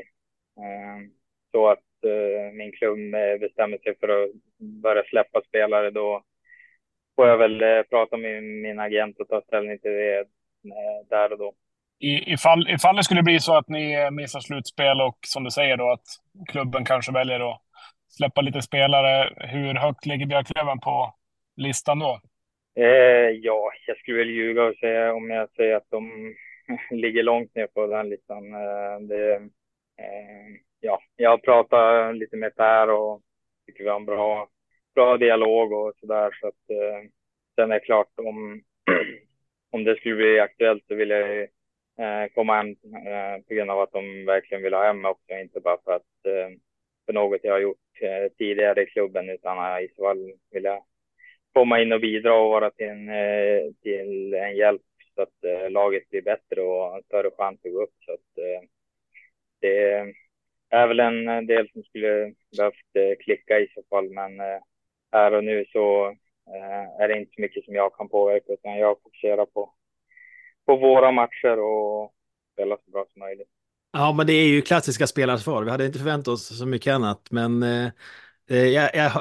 eh, så att eh, min klubb bestämmer sig för att börja släppa spelare, då får jag väl eh, prata med min agent och ta ställning till det eh, där och då i, ifall, ifall det skulle bli så att ni missar slutspel och som du säger då att klubben kanske väljer att släppa lite spelare, hur högt ligger Björklöven på listan då? Eh, ja, jag skulle väl ljuga och säga om jag säger att de ligger långt ner på den listan. Eh, det, eh, ja, jag har pratat lite med Per och tycker vi har en bra, bra dialog och så där. Så att, eh, sen är det klart om, om det skulle bli aktuellt så vill jag eh, komma hem eh, på grund av att de verkligen vill ha hem mig också, inte bara för att eh, för något jag har gjort eh, tidigare i klubben, utan i så fall vill jag komma in och bidra och vara till en, eh, till en hjälp så att eh, laget blir bättre och har större chans att gå upp. Så att, eh, det är väl en eh, del som skulle behövt eh, klicka i så fall, men här och nu så eh, är det inte så mycket som jag kan påverka, utan jag fokuserar på på våra matcher och spela så bra som möjligt. Ja, men det är ju klassiska spelarsvar. Vi hade inte förväntat oss så mycket annat, men eh, eh jag, jag,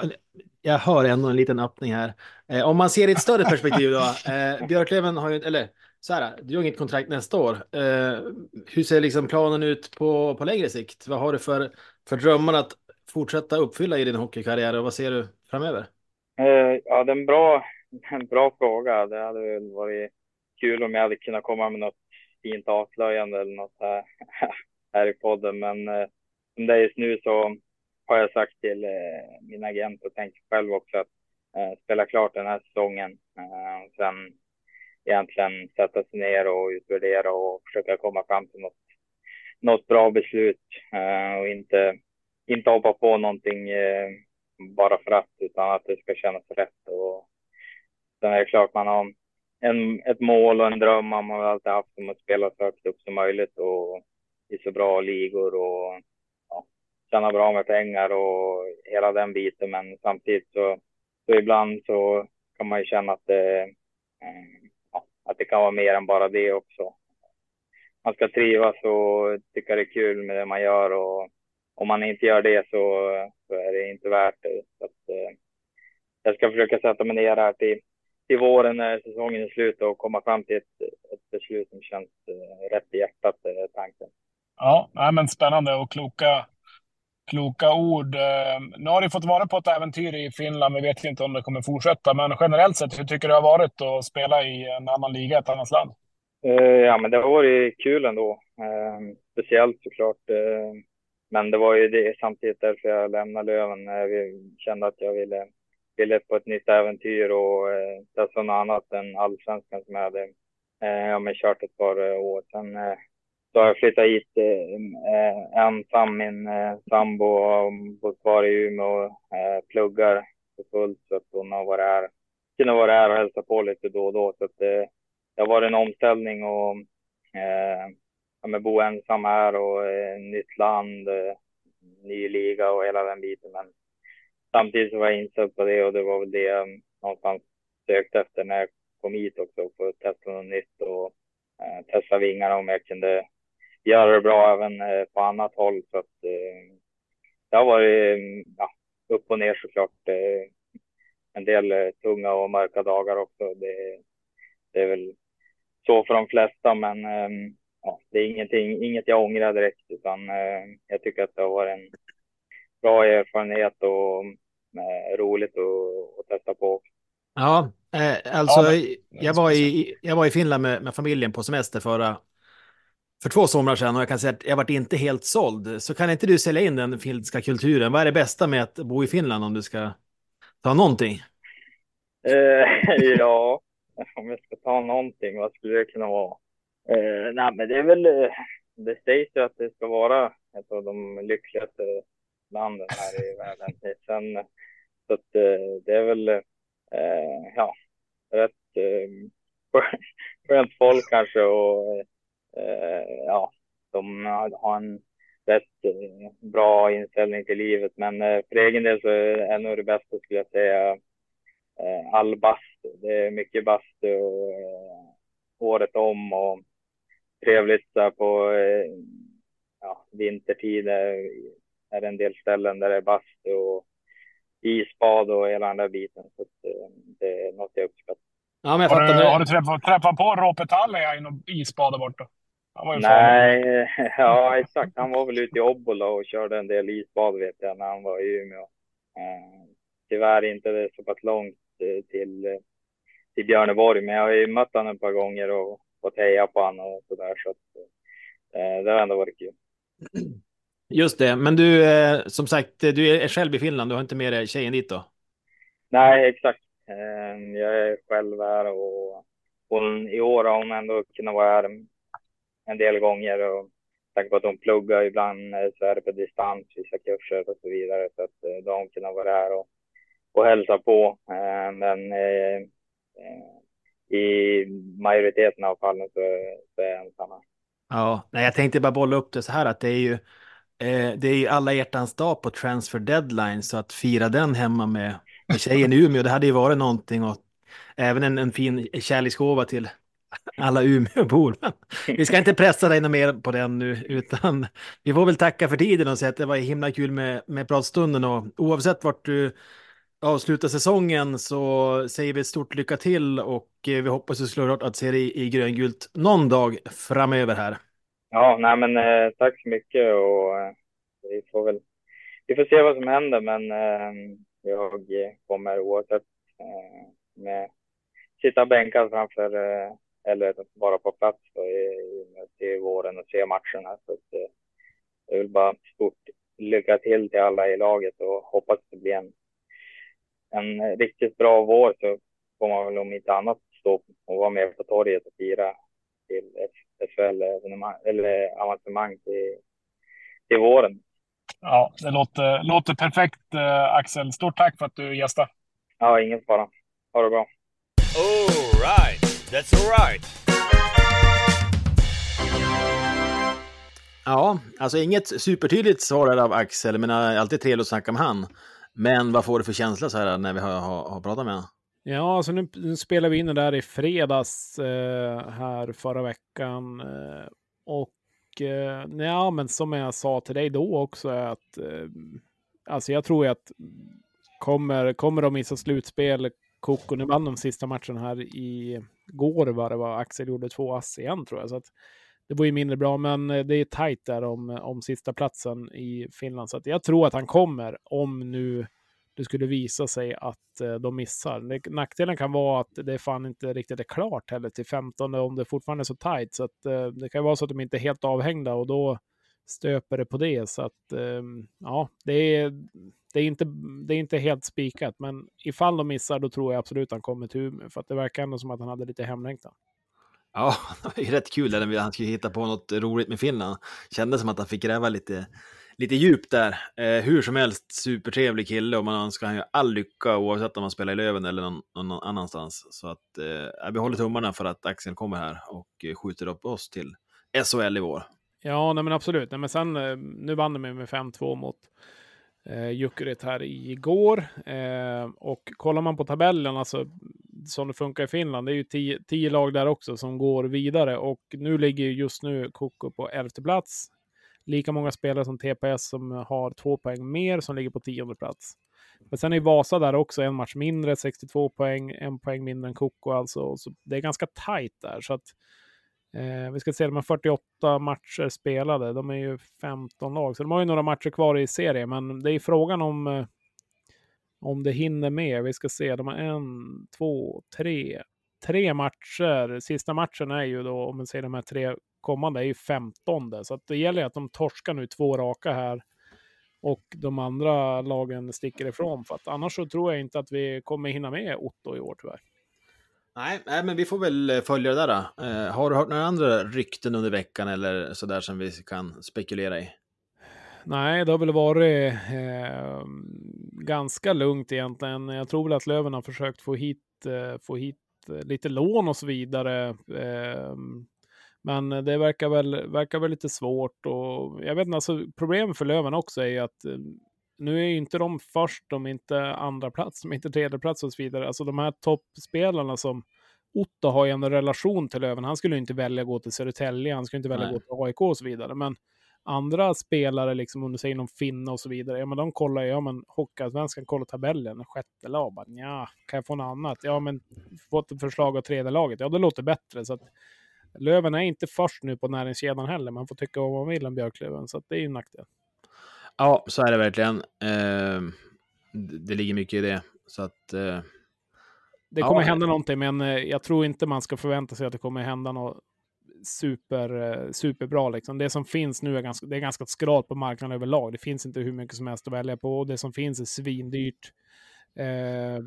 jag hör ändå en liten öppning här. Eh, om man ser i ett större perspektiv då. Eh, Björklöven har ju, eller så här, du har inget kontrakt nästa år. Eh, hur ser liksom planen ut på, på längre sikt? Vad har du för, för drömmar att fortsätta uppfylla i din hockeykarriär och vad ser du framöver? Eh, ja, det är en bra, en bra fråga. Det hade väl varit kul om jag hade kunnat komma med något fint avslöjande eller något här, här i podden. Men eh, som det är just nu så har jag sagt till eh, min agent och tänker själv också att eh, spela klart den här säsongen. Eh, sen egentligen sätta sig ner och utvärdera och försöka komma fram till något, något bra beslut eh, och inte, inte hoppa på någonting eh, bara för att, utan att det ska kännas rätt. Och sen är det klart man har en, ett mål och en dröm har man alltid haft om att spela så högt upp som möjligt och i så bra ligor och ja, tjäna bra med pengar och hela den biten. Men samtidigt så, så ibland så kan man ju känna att det, eh, ja, att det kan vara mer än bara det också. Man ska trivas och tycka det är kul med det man gör och om man inte gör det så, så är det inte värt det. Så att, eh, jag ska försöka sätta mig ner här till till våren när säsongen är slut och komma fram till ett, ett beslut som känns uh, rätt i hjärtat, uh, tanken. Ja, nej, men spännande och kloka, kloka ord. Uh, nu har du fått vara på ett äventyr i Finland. Vi vet inte om det kommer fortsätta, men generellt sett, hur tycker du det har varit att spela i en annan liga, ett annat land? ja, men det har varit kul ändå. speciellt såklart men det var ju det samtidigt därför jag lämnade Löven. Jag kände att jag ville ville på ett nytt äventyr och eh, testa något annat än allsvenskan som jag hade eh, ja, men kört ett par eh, år. Sen eh, så har jag flyttat hit eh, eh ensam. Min eh, sambo har bott kvar i Umeå och eh, pluggar för fullt så att hon har varit här, Kunde vara här och hälsa på lite då och då. Så att eh, det har varit en omställning och eh, ja, men bo ensam här och eh, nytt land, eh, ny liga och hela den biten. Men samtidigt så var jag inställd på det och det var väl det jag någonstans sökte efter när jag kom hit också för att testa något nytt och eh, testa vingarna om jag kunde göra det bra även eh, på annat håll. Så att eh, det har varit mm, ja, upp och ner såklart. Eh, en del eh, tunga och mörka dagar också. Det, det är väl så för de flesta, men eh, ja, det är ingenting, inget jag ångrar direkt, utan eh, jag tycker att det har varit en bra erfarenhet och eh, roligt att, att testa på. Ja, eh, alltså ja, jag, var i, jag var i Finland med, med familjen på semester förra, för två somrar sedan och jag kan säga att jag varit inte helt såld. Så kan inte du sälja in den finska kulturen? Vad är det bästa med att bo i Finland om du ska ta någonting? Eh, ja, om jag ska ta någonting, vad skulle det kunna vara? Eh, nej, men det är väl, eh, det sägs ju att det ska vara ett av de lyckligaste landen här i världen. Sen, så att eh, det är väl, eh, ja, rätt eh, skönt folk kanske och eh, ja, de har en rätt eh, bra inställning till livet. Men för egen del så är nog det bästa skulle jag säga all bastu. Det är mycket bastu och, året om och trevligt så på ja, vintertid är det en del ställen där det är bastu och isbad och hela den där biten. Så det är något jag uppskattar. Ja, men jag har, du, har du träffat, träffat på Rope Tallia i något isbad där borta? Nej, ja exakt. Han var väl ute i Obbola och körde en del isbad vet jag när han var i Umeå. Eh, tyvärr inte det så pass långt eh, till, till Björneborg, men jag har ju mött honom ett par gånger och fått heja på honom och så där. Så att, eh, det har ändå varit kul. Just det, men du, eh, som sagt, du är själv i Finland. Du har inte med dig tjejen dit då? Nej, exakt. Eh, jag är själv här och hon, i år har hon ändå kunnat vara här en del gånger och tack på att hon pluggar ibland eh, så är det på distans, vissa kurser och så vidare. Så att eh, då har hon kunnat vara här och, och hälsa på. Men i majoriteten av fallen så, så är jag ensam. Ja, nej, jag tänkte bara bolla upp det så här att det är ju eh, det är ju alla hjärtans dag på transfer deadline så att fira den hemma med med tjejen i Umeå. Det hade ju varit någonting och även en, en fin kärleksgåva till alla Umeåbor. Vi ska inte pressa dig något mer på den nu, utan vi får väl tacka för tiden och säga att det var himla kul med, med pratstunden och oavsett vart du avsluta säsongen så säger vi ett stort lycka till och eh, vi hoppas ju såklart att se dig i gröngult någon dag framöver här. Ja, nej men eh, tack så mycket och eh, vi får väl vi får se vad som händer men eh, jag kommer oavsett eh, med sitta bänkad framför eh, eller vara på plats då, i, till våren och se matcherna. Så att, eh, jag vill bara stort lycka till till alla i laget och hoppas det blir en, en riktigt bra vår så får man väl om inte annat stå och vara med på torget och fira till SHL eller avancemang till, till våren. Ja, det låter, låter perfekt eh, Axel. Stort tack för att du gästade. Ja, ingen fara. Ha det bra. All right, that's all right. Ja, alltså inget supertydligt svar av Axel, men alltid trevligt att snacka med han. Men vad får du för känsla så här när vi har, har, har pratat med honom? Ja, alltså nu, nu spelar vi in det där i fredags eh, här förra veckan. Eh, och eh, ja, men som jag sa till dig då också är att eh, alltså jag tror att kommer, kommer de missa slutspel, Koko, nu vann de sista matchen här i går var det var Axel gjorde två ass igen tror jag. Så att det var ju mindre bra, men eh, det är tajt där om, eh, om sista platsen i Finland. Så att jag tror att han kommer om nu det skulle visa sig att eh, de missar. nackdelen kan vara att det fan inte riktigt är klart heller till 15 om det fortfarande är så tajt. Så att, det kan vara så att de inte är helt avhängda och då stöper det på det. Så att ehm, ja, det är, det är inte, det är inte helt spikat, men ifall de missar då tror jag absolut han kommer till Umeå, för att det verkar ändå som att han hade lite hemlängtan. Ja, det var ju rätt kul där när han skulle hitta på något roligt med Finland. Kändes som att han fick gräva lite, lite djupt där. Eh, hur som helst, supertrevlig kille och man önskar han ju all lycka oavsett om han spelar i Löven eller någon, någon annanstans. Så att eh, vi håller tummarna för att Axel kommer här och eh, skjuter upp oss till SHL i vår. Ja, nej men absolut. Nej, men sen, eh, nu vann de med 5-2 mot eh, Jukurit här igår. Eh, och kollar man på tabellen, alltså som det funkar i Finland, det är ju tio, tio lag där också som går vidare. Och nu ligger just nu Koko på elfte plats. Lika många spelare som TPS som har två poäng mer som ligger på tionde plats. Men sen är Vasa där också en match mindre, 62 poäng, en poäng mindre än Koko alltså. Så det är ganska tajt där. Så att, eh, vi ska se, de har 48 matcher spelade. De är ju 15 lag, så de har ju några matcher kvar i serien. Men det är frågan om, eh, om det hinner med. Vi ska se, de har en, två, tre, tre matcher. Sista matchen är ju då, om man säger de här tre kommande, är ju 15. Så att det gäller att de torskar nu två raka här och de andra lagen sticker ifrån. För att annars så tror jag inte att vi kommer hinna med Otto i år tyvärr. Nej, nej, men vi får väl eh, följa det där. då. Eh, har du hört några andra rykten under veckan eller sådär som vi kan spekulera i? Nej, det har väl varit eh, ganska lugnt egentligen. Jag tror väl att Löven har försökt få hit, eh, få hit eh, lite lån och så vidare. Eh, men det verkar väl, verkar väl lite svårt och jag vet inte, alltså problemet för Löven också är ju att eh, nu är ju inte de först, de är inte andra plats, de är inte tredje plats och så vidare. Alltså de här toppspelarna som Otto har ju en relation till Löven. Han skulle inte välja att gå till Södertälje, han skulle inte välja att gå till AIK och så vidare. Men andra spelare, liksom om du säger någon finne och så vidare, ja men de kollar ju, ja men Hockeyallsvenskan kollar tabellen, sjätte lag, bara ja, kan jag få något annat? Ja men fått ett förslag av tredje laget, ja det låter bättre. Så att Löven är inte först nu på näringskedjan heller, man får tycka vad man vill om Björklöven, så att det är ju en nackdel. Ja, så är det verkligen. Eh, det ligger mycket i det. Så att... Eh, Det Ja. kommer hända någonting, men eh, jag tror inte man ska förvänta sig att det kommer hända något super, eh, superbra. Liksom. Det som finns nu är ganska, det är ganska skralt på marknaden överlag. Det finns inte hur mycket som helst att välja på och det som finns är svindyrt. Eh, är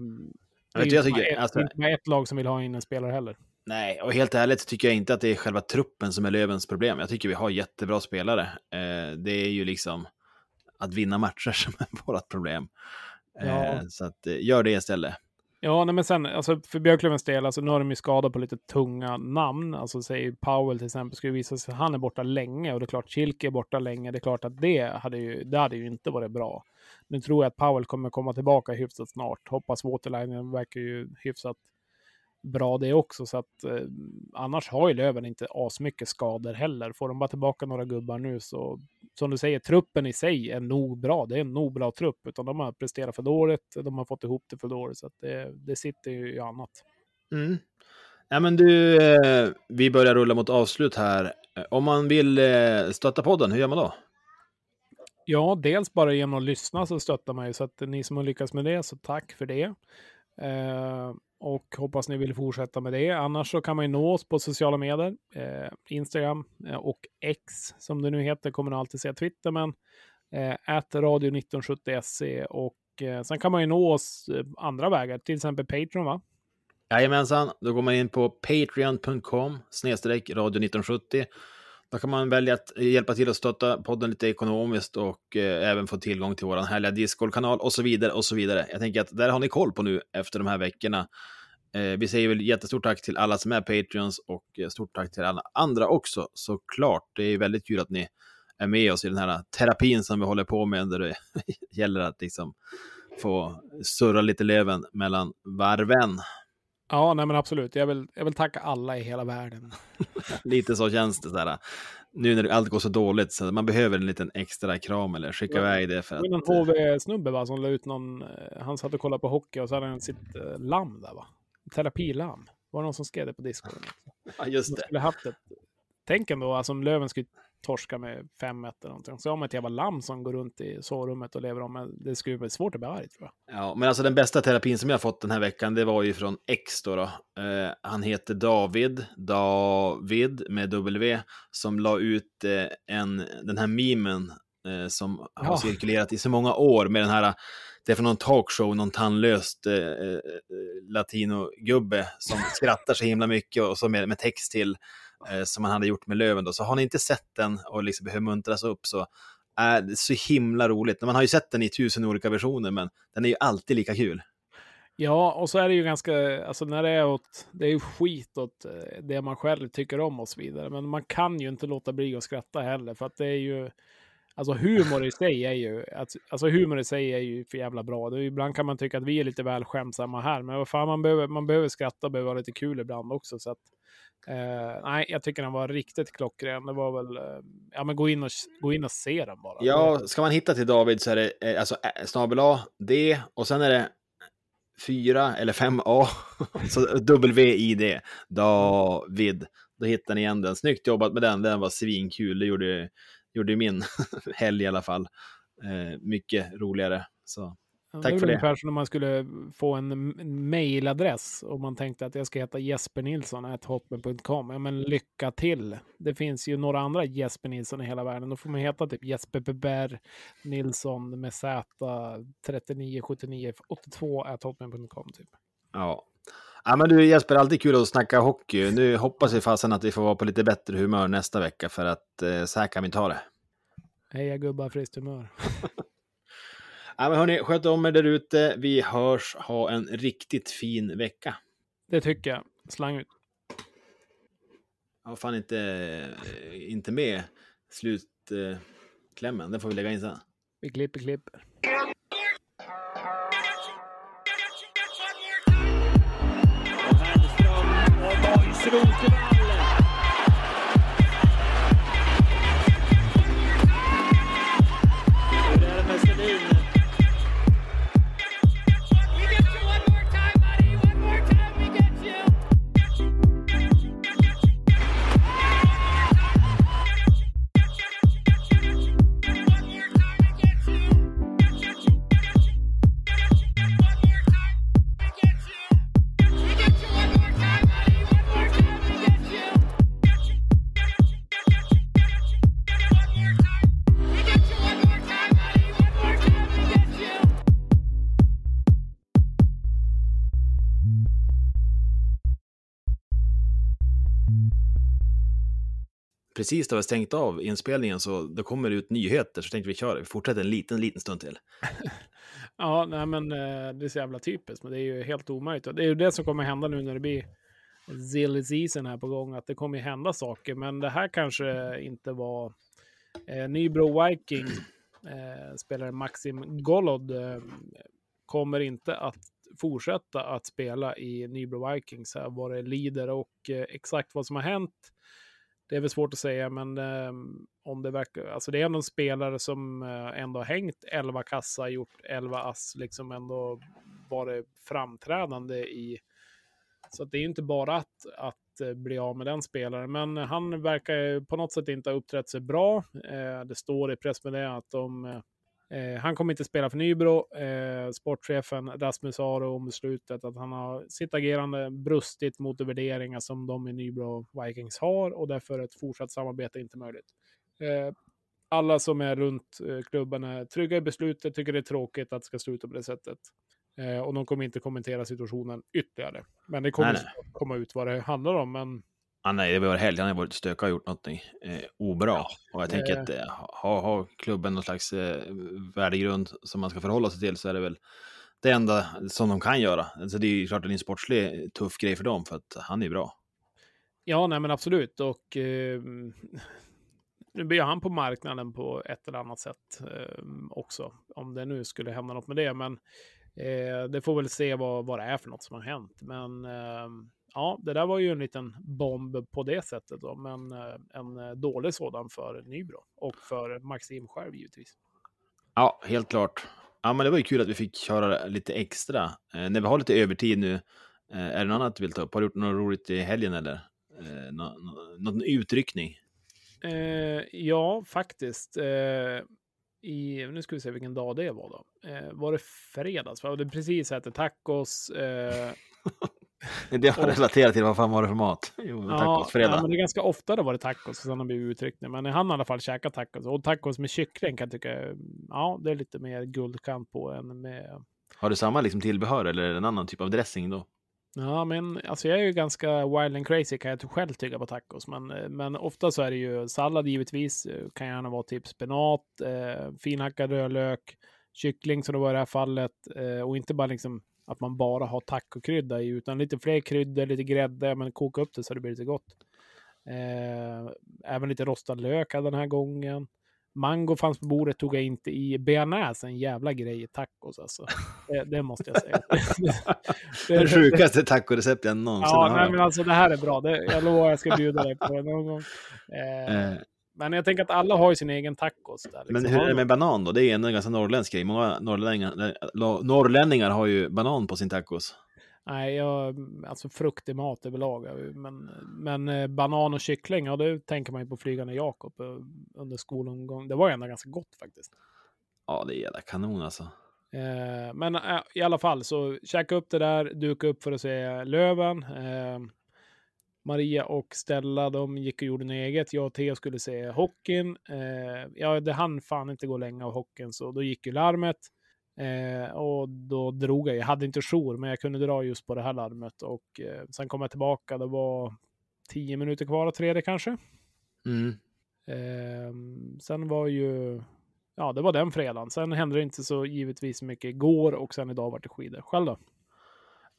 vet jag tycker, ett, alltså- inte ett lag som vill ha in en spelare heller. Nej, och helt ärligt tycker jag inte att det är själva truppen som är Lövens problem. Jag tycker vi har jättebra spelare. Eh, det är ju liksom att vinna matcher som är vårt problem. Eh, Ja. Så att, eh, gör det istället. Ja, nej, men sen alltså, för Björklövens del, alltså, nu har de ju skadat på lite tunga namn. Alltså säg Powell till exempel, skulle visa sig han är borta länge och det är klart Kilke är borta länge. Det är klart att det hade ju, det hade ju inte varit bra. Nu tror jag att Powell kommer komma tillbaka hyfsat snart. Hoppas Waterline verkar ju hyfsat bra det också. Så att eh, annars har ju Löven inte asmycket skador heller. Får de bara tillbaka några gubbar nu så, som du säger, truppen i sig är nog bra. Det är en nog bra trupp, utan de har presterat för dåligt. De har fått ihop det för dåligt, så det, det sitter ju i annat. Mm. Ja, men du, eh, vi börjar rulla mot avslut här. Eh, Om man vill eh, stötta podden, hur gör man då? Ja, dels bara genom att lyssna så stöttar man ju, så att ni som har lyckats med det, så tack för det. Och hoppas ni vill fortsätta med det. Annars så kan man ju nå oss på sociala medier. Eh, Instagram eh, och X som det nu heter, kommer ni alltid se Twitter, men eh, radio 1970se och eh, sen kan man ju nå oss eh, andra vägar, till exempel Patreon va? Jajamensan, då går man in på patreon.com snedstreck radio 1970. Då kan man välja att eh, hjälpa till att stötta podden lite ekonomiskt och eh, även få tillgång till vår härliga Discord-kanal och så vidare och så vidare. Jag tänker att där har ni koll på nu efter de här veckorna. Eh, vi säger väl jättestort tack till alla som är Patreons och eh, stort tack till alla andra också såklart. Det är väldigt kul att ni är med oss i den här terapin som vi håller på med där det gäller att liksom få surra lite leven mellan varven. Ja, nej men absolut. Jag vill, jag vill tacka alla i hela världen. Lite så känns det. Så här. Nu när allt går så dåligt så man behöver en liten extra kram eller skicka Ja. iväg det för att... någon HV-snubbe va, som la ut någon, eh, han satt och kollade på hockey och så hade han sitt eh, lamm där va. Terapilamm. Var det någon som skrev det på Discord? Ja, just det. skulle haft ett... Tänk ändå, alltså om Löven skulle torska med 5-1 eller någonting. Så har man ett jävla lamm som går runt i sovrummet och lever om. Men det skulle bli svårt att bli arg tror jag. Ja, men alltså den bästa terapin som jag har fått den här veckan, det var ju från X då. då. Eh, han heter David, David med W, som la ut eh, en, den här memen eh, som har Ja. cirkulerat i så många år med den här, det är från någon talkshow, någon tandlöst eh, eh, latinogubbe som skrattar så himla mycket och så med, med text till eh, som han hade gjort med Löven då. Så har ni inte sett den och liksom behöver muntras upp så är det så himla roligt. Man har ju sett den i tusen olika versioner men den är ju alltid lika kul. Ja, och så är det ju ganska, alltså när det är åt, det är ju skit åt eh, det man själv tycker om och så vidare. Men man kan ju inte låta bli att skratta heller, för att det är ju, alltså humor i sig är ju, alltså humor i sig är ju för jävla bra. Det är, ibland kan man tycka att vi är lite väl skämtsamma här, men vad fan, man behöver, man behöver skratta och behöver ha lite kul ibland också. Så att, eh, nej, jag tycker den var riktigt klockren. Det var väl, eh, ja men gå in och, gå in och se den bara. Ja, ska man hitta till David så är det eh, alltså eh, snabel A, D och sen är det 4 eller 5A, så W-I-D, David. Då hittar ni igen den. Snyggt jobbat med den, den var svinkul. Det gjorde, gjorde min helg i alla fall. Eh, mycket roligare. Så Ja, tack det för det. ungefär som om man skulle få en mailadress och man tänkte att jag ska heta Jesper Nilsson hotmail.com. Ja, men lycka till. Det finns ju några andra Jesper Nilsson i hela världen. Då får man heta typ Jesper Beber Nilsson med Z 3979 82 hotmail.com typ. Ja. Ja, men du Jesper, alltid kul att snacka hockey. Nu hoppas vi fasen att vi får vara på lite bättre humör nästa vecka för att eh, så här kan vi inte ha det. Heja gubbar, friskt humör. Ja, men hörni, sköt om er där ute. Vi hörs. Ha en riktigt fin vecka. Det tycker jag. Slang ut. Jag har fan inte, eh, inte med slutklämmen. Eh, den får vi lägga in sen. Vi klipper, klipper. すぐ打ちます Precis då vi stängt av inspelningen så då kommer det ut nyheter så tänkte vi köra. Vi fortsätter en liten, liten stund till. Ja, nej men eh, det är så jävla typiskt, men det är ju helt omöjligt. Och det är ju det som kommer hända nu när det blir silly season här på gång, att det kommer ju hända saker. Men det här kanske inte var eh, Nybro Viking, eh, spelare Maxim Golod, eh, kommer inte att fortsätta att spela i Nybro Vikings. Här vad det lider och eh, exakt vad som har hänt. Det är väl svårt att säga, men eh, om det verkar, alltså det är ändå en spelare som eh, ändå har hängt 11 kassa, gjort 11 ass, liksom ändå varit framträdande i. Så att det är ju inte bara att, att eh, bli av med den spelaren, men han verkar ju på något sätt inte ha uppträtt sig bra. Eh, det står i pressmeddelandet att de eh, eh, han kommer inte spela för Nybro. Eh, sportchefen Rasmus Aro om beslutet att han har sitt agerande brustit mot de värderingar som de i Nybro Vikings har och därför är ett fortsatt samarbete inte möjligt. Eh, alla som är runt eh, klubben är trygga i beslutet, tycker det är tråkigt att det ska sluta på det sättet. Eh, och de kommer inte kommentera situationen ytterligare. Men det kommer Nej, komma ut vad det handlar om. Men Ah, nej, det var helg. Han har varit stökig och gjort någonting eh, obra. och jag tänker att eh, har ha klubben någon slags eh, värdegrund som man ska förhålla sig till så är det väl det enda som de kan göra. Alltså, det är ju klart en sportslig tuff grej för dem för att han är bra. Ja, nej men absolut. Och eh, nu blir han på marknaden på ett eller annat sätt eh, också. Om det nu skulle hända något med det. Men eh, det får väl se vad, vad det är för något som har hänt. Men eh, ja, det där var ju en liten bomb på det sättet. Då, men eh, en eh, dålig sådan för Nybro. Och för Maxim själv givetvis. Ja, helt klart. Ja, men det var ju kul att vi fick köra lite extra. Eh, när vi har lite övertid nu, eh, är det något annat du vill ta upp? Har du gjort något roligt i helgen eller? Eh, nå, nå, någon utryckning? Eh, ja, faktiskt. Eh, i, nu ska vi se vilken dag det var då. Var det fredags? Var det precis ätit tacos? Det har relaterat till vad fan var det för mat? Jo, Ja, tacosfredag. ja, men det är ganska ofta det varit tacos och sen har blivit uttryckt det. Men han har i alla fall käkat tacos. Och tacos med kyckling kan jag tycka, ja, det är lite mer guldkant på än med... Har du samma liksom tillbehör eller en annan typ av dressing då? Ja, men alltså jag är ju ganska wild and crazy kan jag själv tycka på tacos. Men, eh, men ofta så är det ju sallad givetvis. eh, Kan gärna vara typ spenat, eh, finhackad rödlök, kyckling som det var i det här fallet. Eh, och inte bara liksom att man bara har tacokrydda i, utan lite fler kryddor, lite grädde, men koka upp det så det blir lite gott. Eh, även lite rostad lök den här gången. Mango fanns på bordet, tog jag inte i. Bearnaise, en jävla grej i tacos alltså. Det, det måste jag säga. Det sjukaste tacorecept jag någonsin Ja, har hört. men alltså det här är bra. Det, jag lovar jag ska bjuda dig på det någon gång. Eh, Eh, men jag tänker att alla har ju sin egen tacos. Där, liksom. Men hur är det de- med banan då? Det är ändå en ganska norrländsk grej. Många norrlänningar, norrlänningar har ju banan på sin tacos. Nej, jag, alltså frukt i mat överlag. Men, men eh, banan och kyckling, ja det tänker man ju på Flygande Jakob eh, under skolomgång. Det var ju ändå ganska gott faktiskt. Ja, det är jävla kanon alltså. Eh, men eh, i alla fall, så käka upp det där, duka upp för att se Löven. Eh, Maria och Stella, de gick och gjorde något eget. Jag och Theo skulle se hockeyn. Eh, ja, det hann fan inte gå länge av hockeyn, så då gick ju larmet. Eh, och då drog jag. Jag hade inte jour, men jag kunde dra just på det här larmet. Och eh, sen kom jag tillbaka. Det var tio minuter kvar av tredje kanske. Mm. Eh, sen var ju, ja det var den fredagen. Sen hände det inte så givetvis mycket igår och sen idag vart det skidor. Själv då?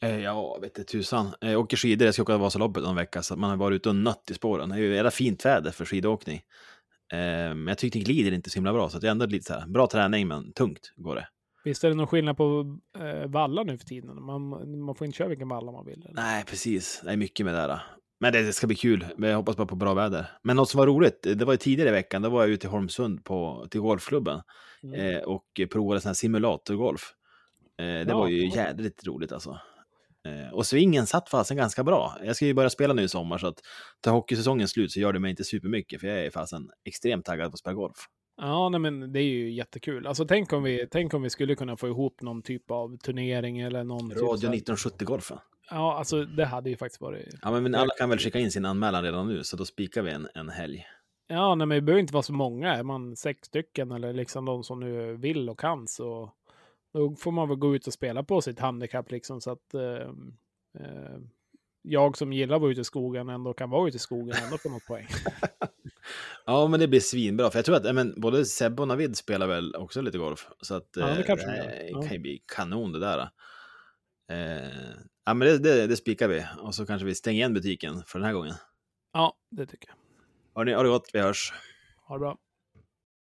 Eh, ja, vet du tusan. Eh, Jag åker skidor, jag ska åka Vasaloppet om en vecka, så man har varit ute och nött i spåren. Det är ju jävla fint väder för skidåkning. Eh, Men jag tyckte glider inte så himla bra, så att jag ändå lite så här, bra träning, men tungt går det. Visst är det någon skillnad på eh, vallar nu för tiden? Man, man får inte köra vilken valla man vill. Eller? Nej, precis. Det är mycket med det där. Men det ska bli kul. Jag hoppas bara på bra väder. Men något som var roligt, det var ju tidigare i veckan, då var jag ute i Holmsund på, till golfklubben Mm. eh, och provade sån här simulatorgolf. Eh, det Ja, var ju jädrigt roligt alltså. Eh, och svingen satt fasen ganska bra. Jag ska ju börja spela nu i sommar, så att ta hockeysäsongen slut så gör det mig inte supermycket, för jag är fasen extremt taggad på att spela golf. Ja, nej, men det är ju jättekul. Alltså tänk om vi, tänk om vi skulle kunna få ihop någon typ av turnering eller någon typ Radio här- 1970-golfen. Ja, alltså det hade ju faktiskt varit... Ja, men, men alla kan väl skicka in sin anmälan redan nu, så då spikar vi en, en helg. Ja, nej, men det behöver inte vara så många. Är man sex stycken eller liksom de som nu vill och kan så då får man väl gå ut och spela på sitt handikapp liksom så att eh, jag som gillar att vara ute i skogen ändå kan vara ute i skogen ändå på något poäng. Ja, men det blir svinbra. För jag tror att men, både Sebbe och Navid spelar väl också lite golf. Så att, Ja, det eh, kanske de det Ja. kan ju bli kanon det där. Eh, ja, men det, det, det spikar vi. Och så kanske vi stänger igen butiken för den här gången. Ja, det tycker jag. Har ni, har det gott, vi hörs. Ha det bra.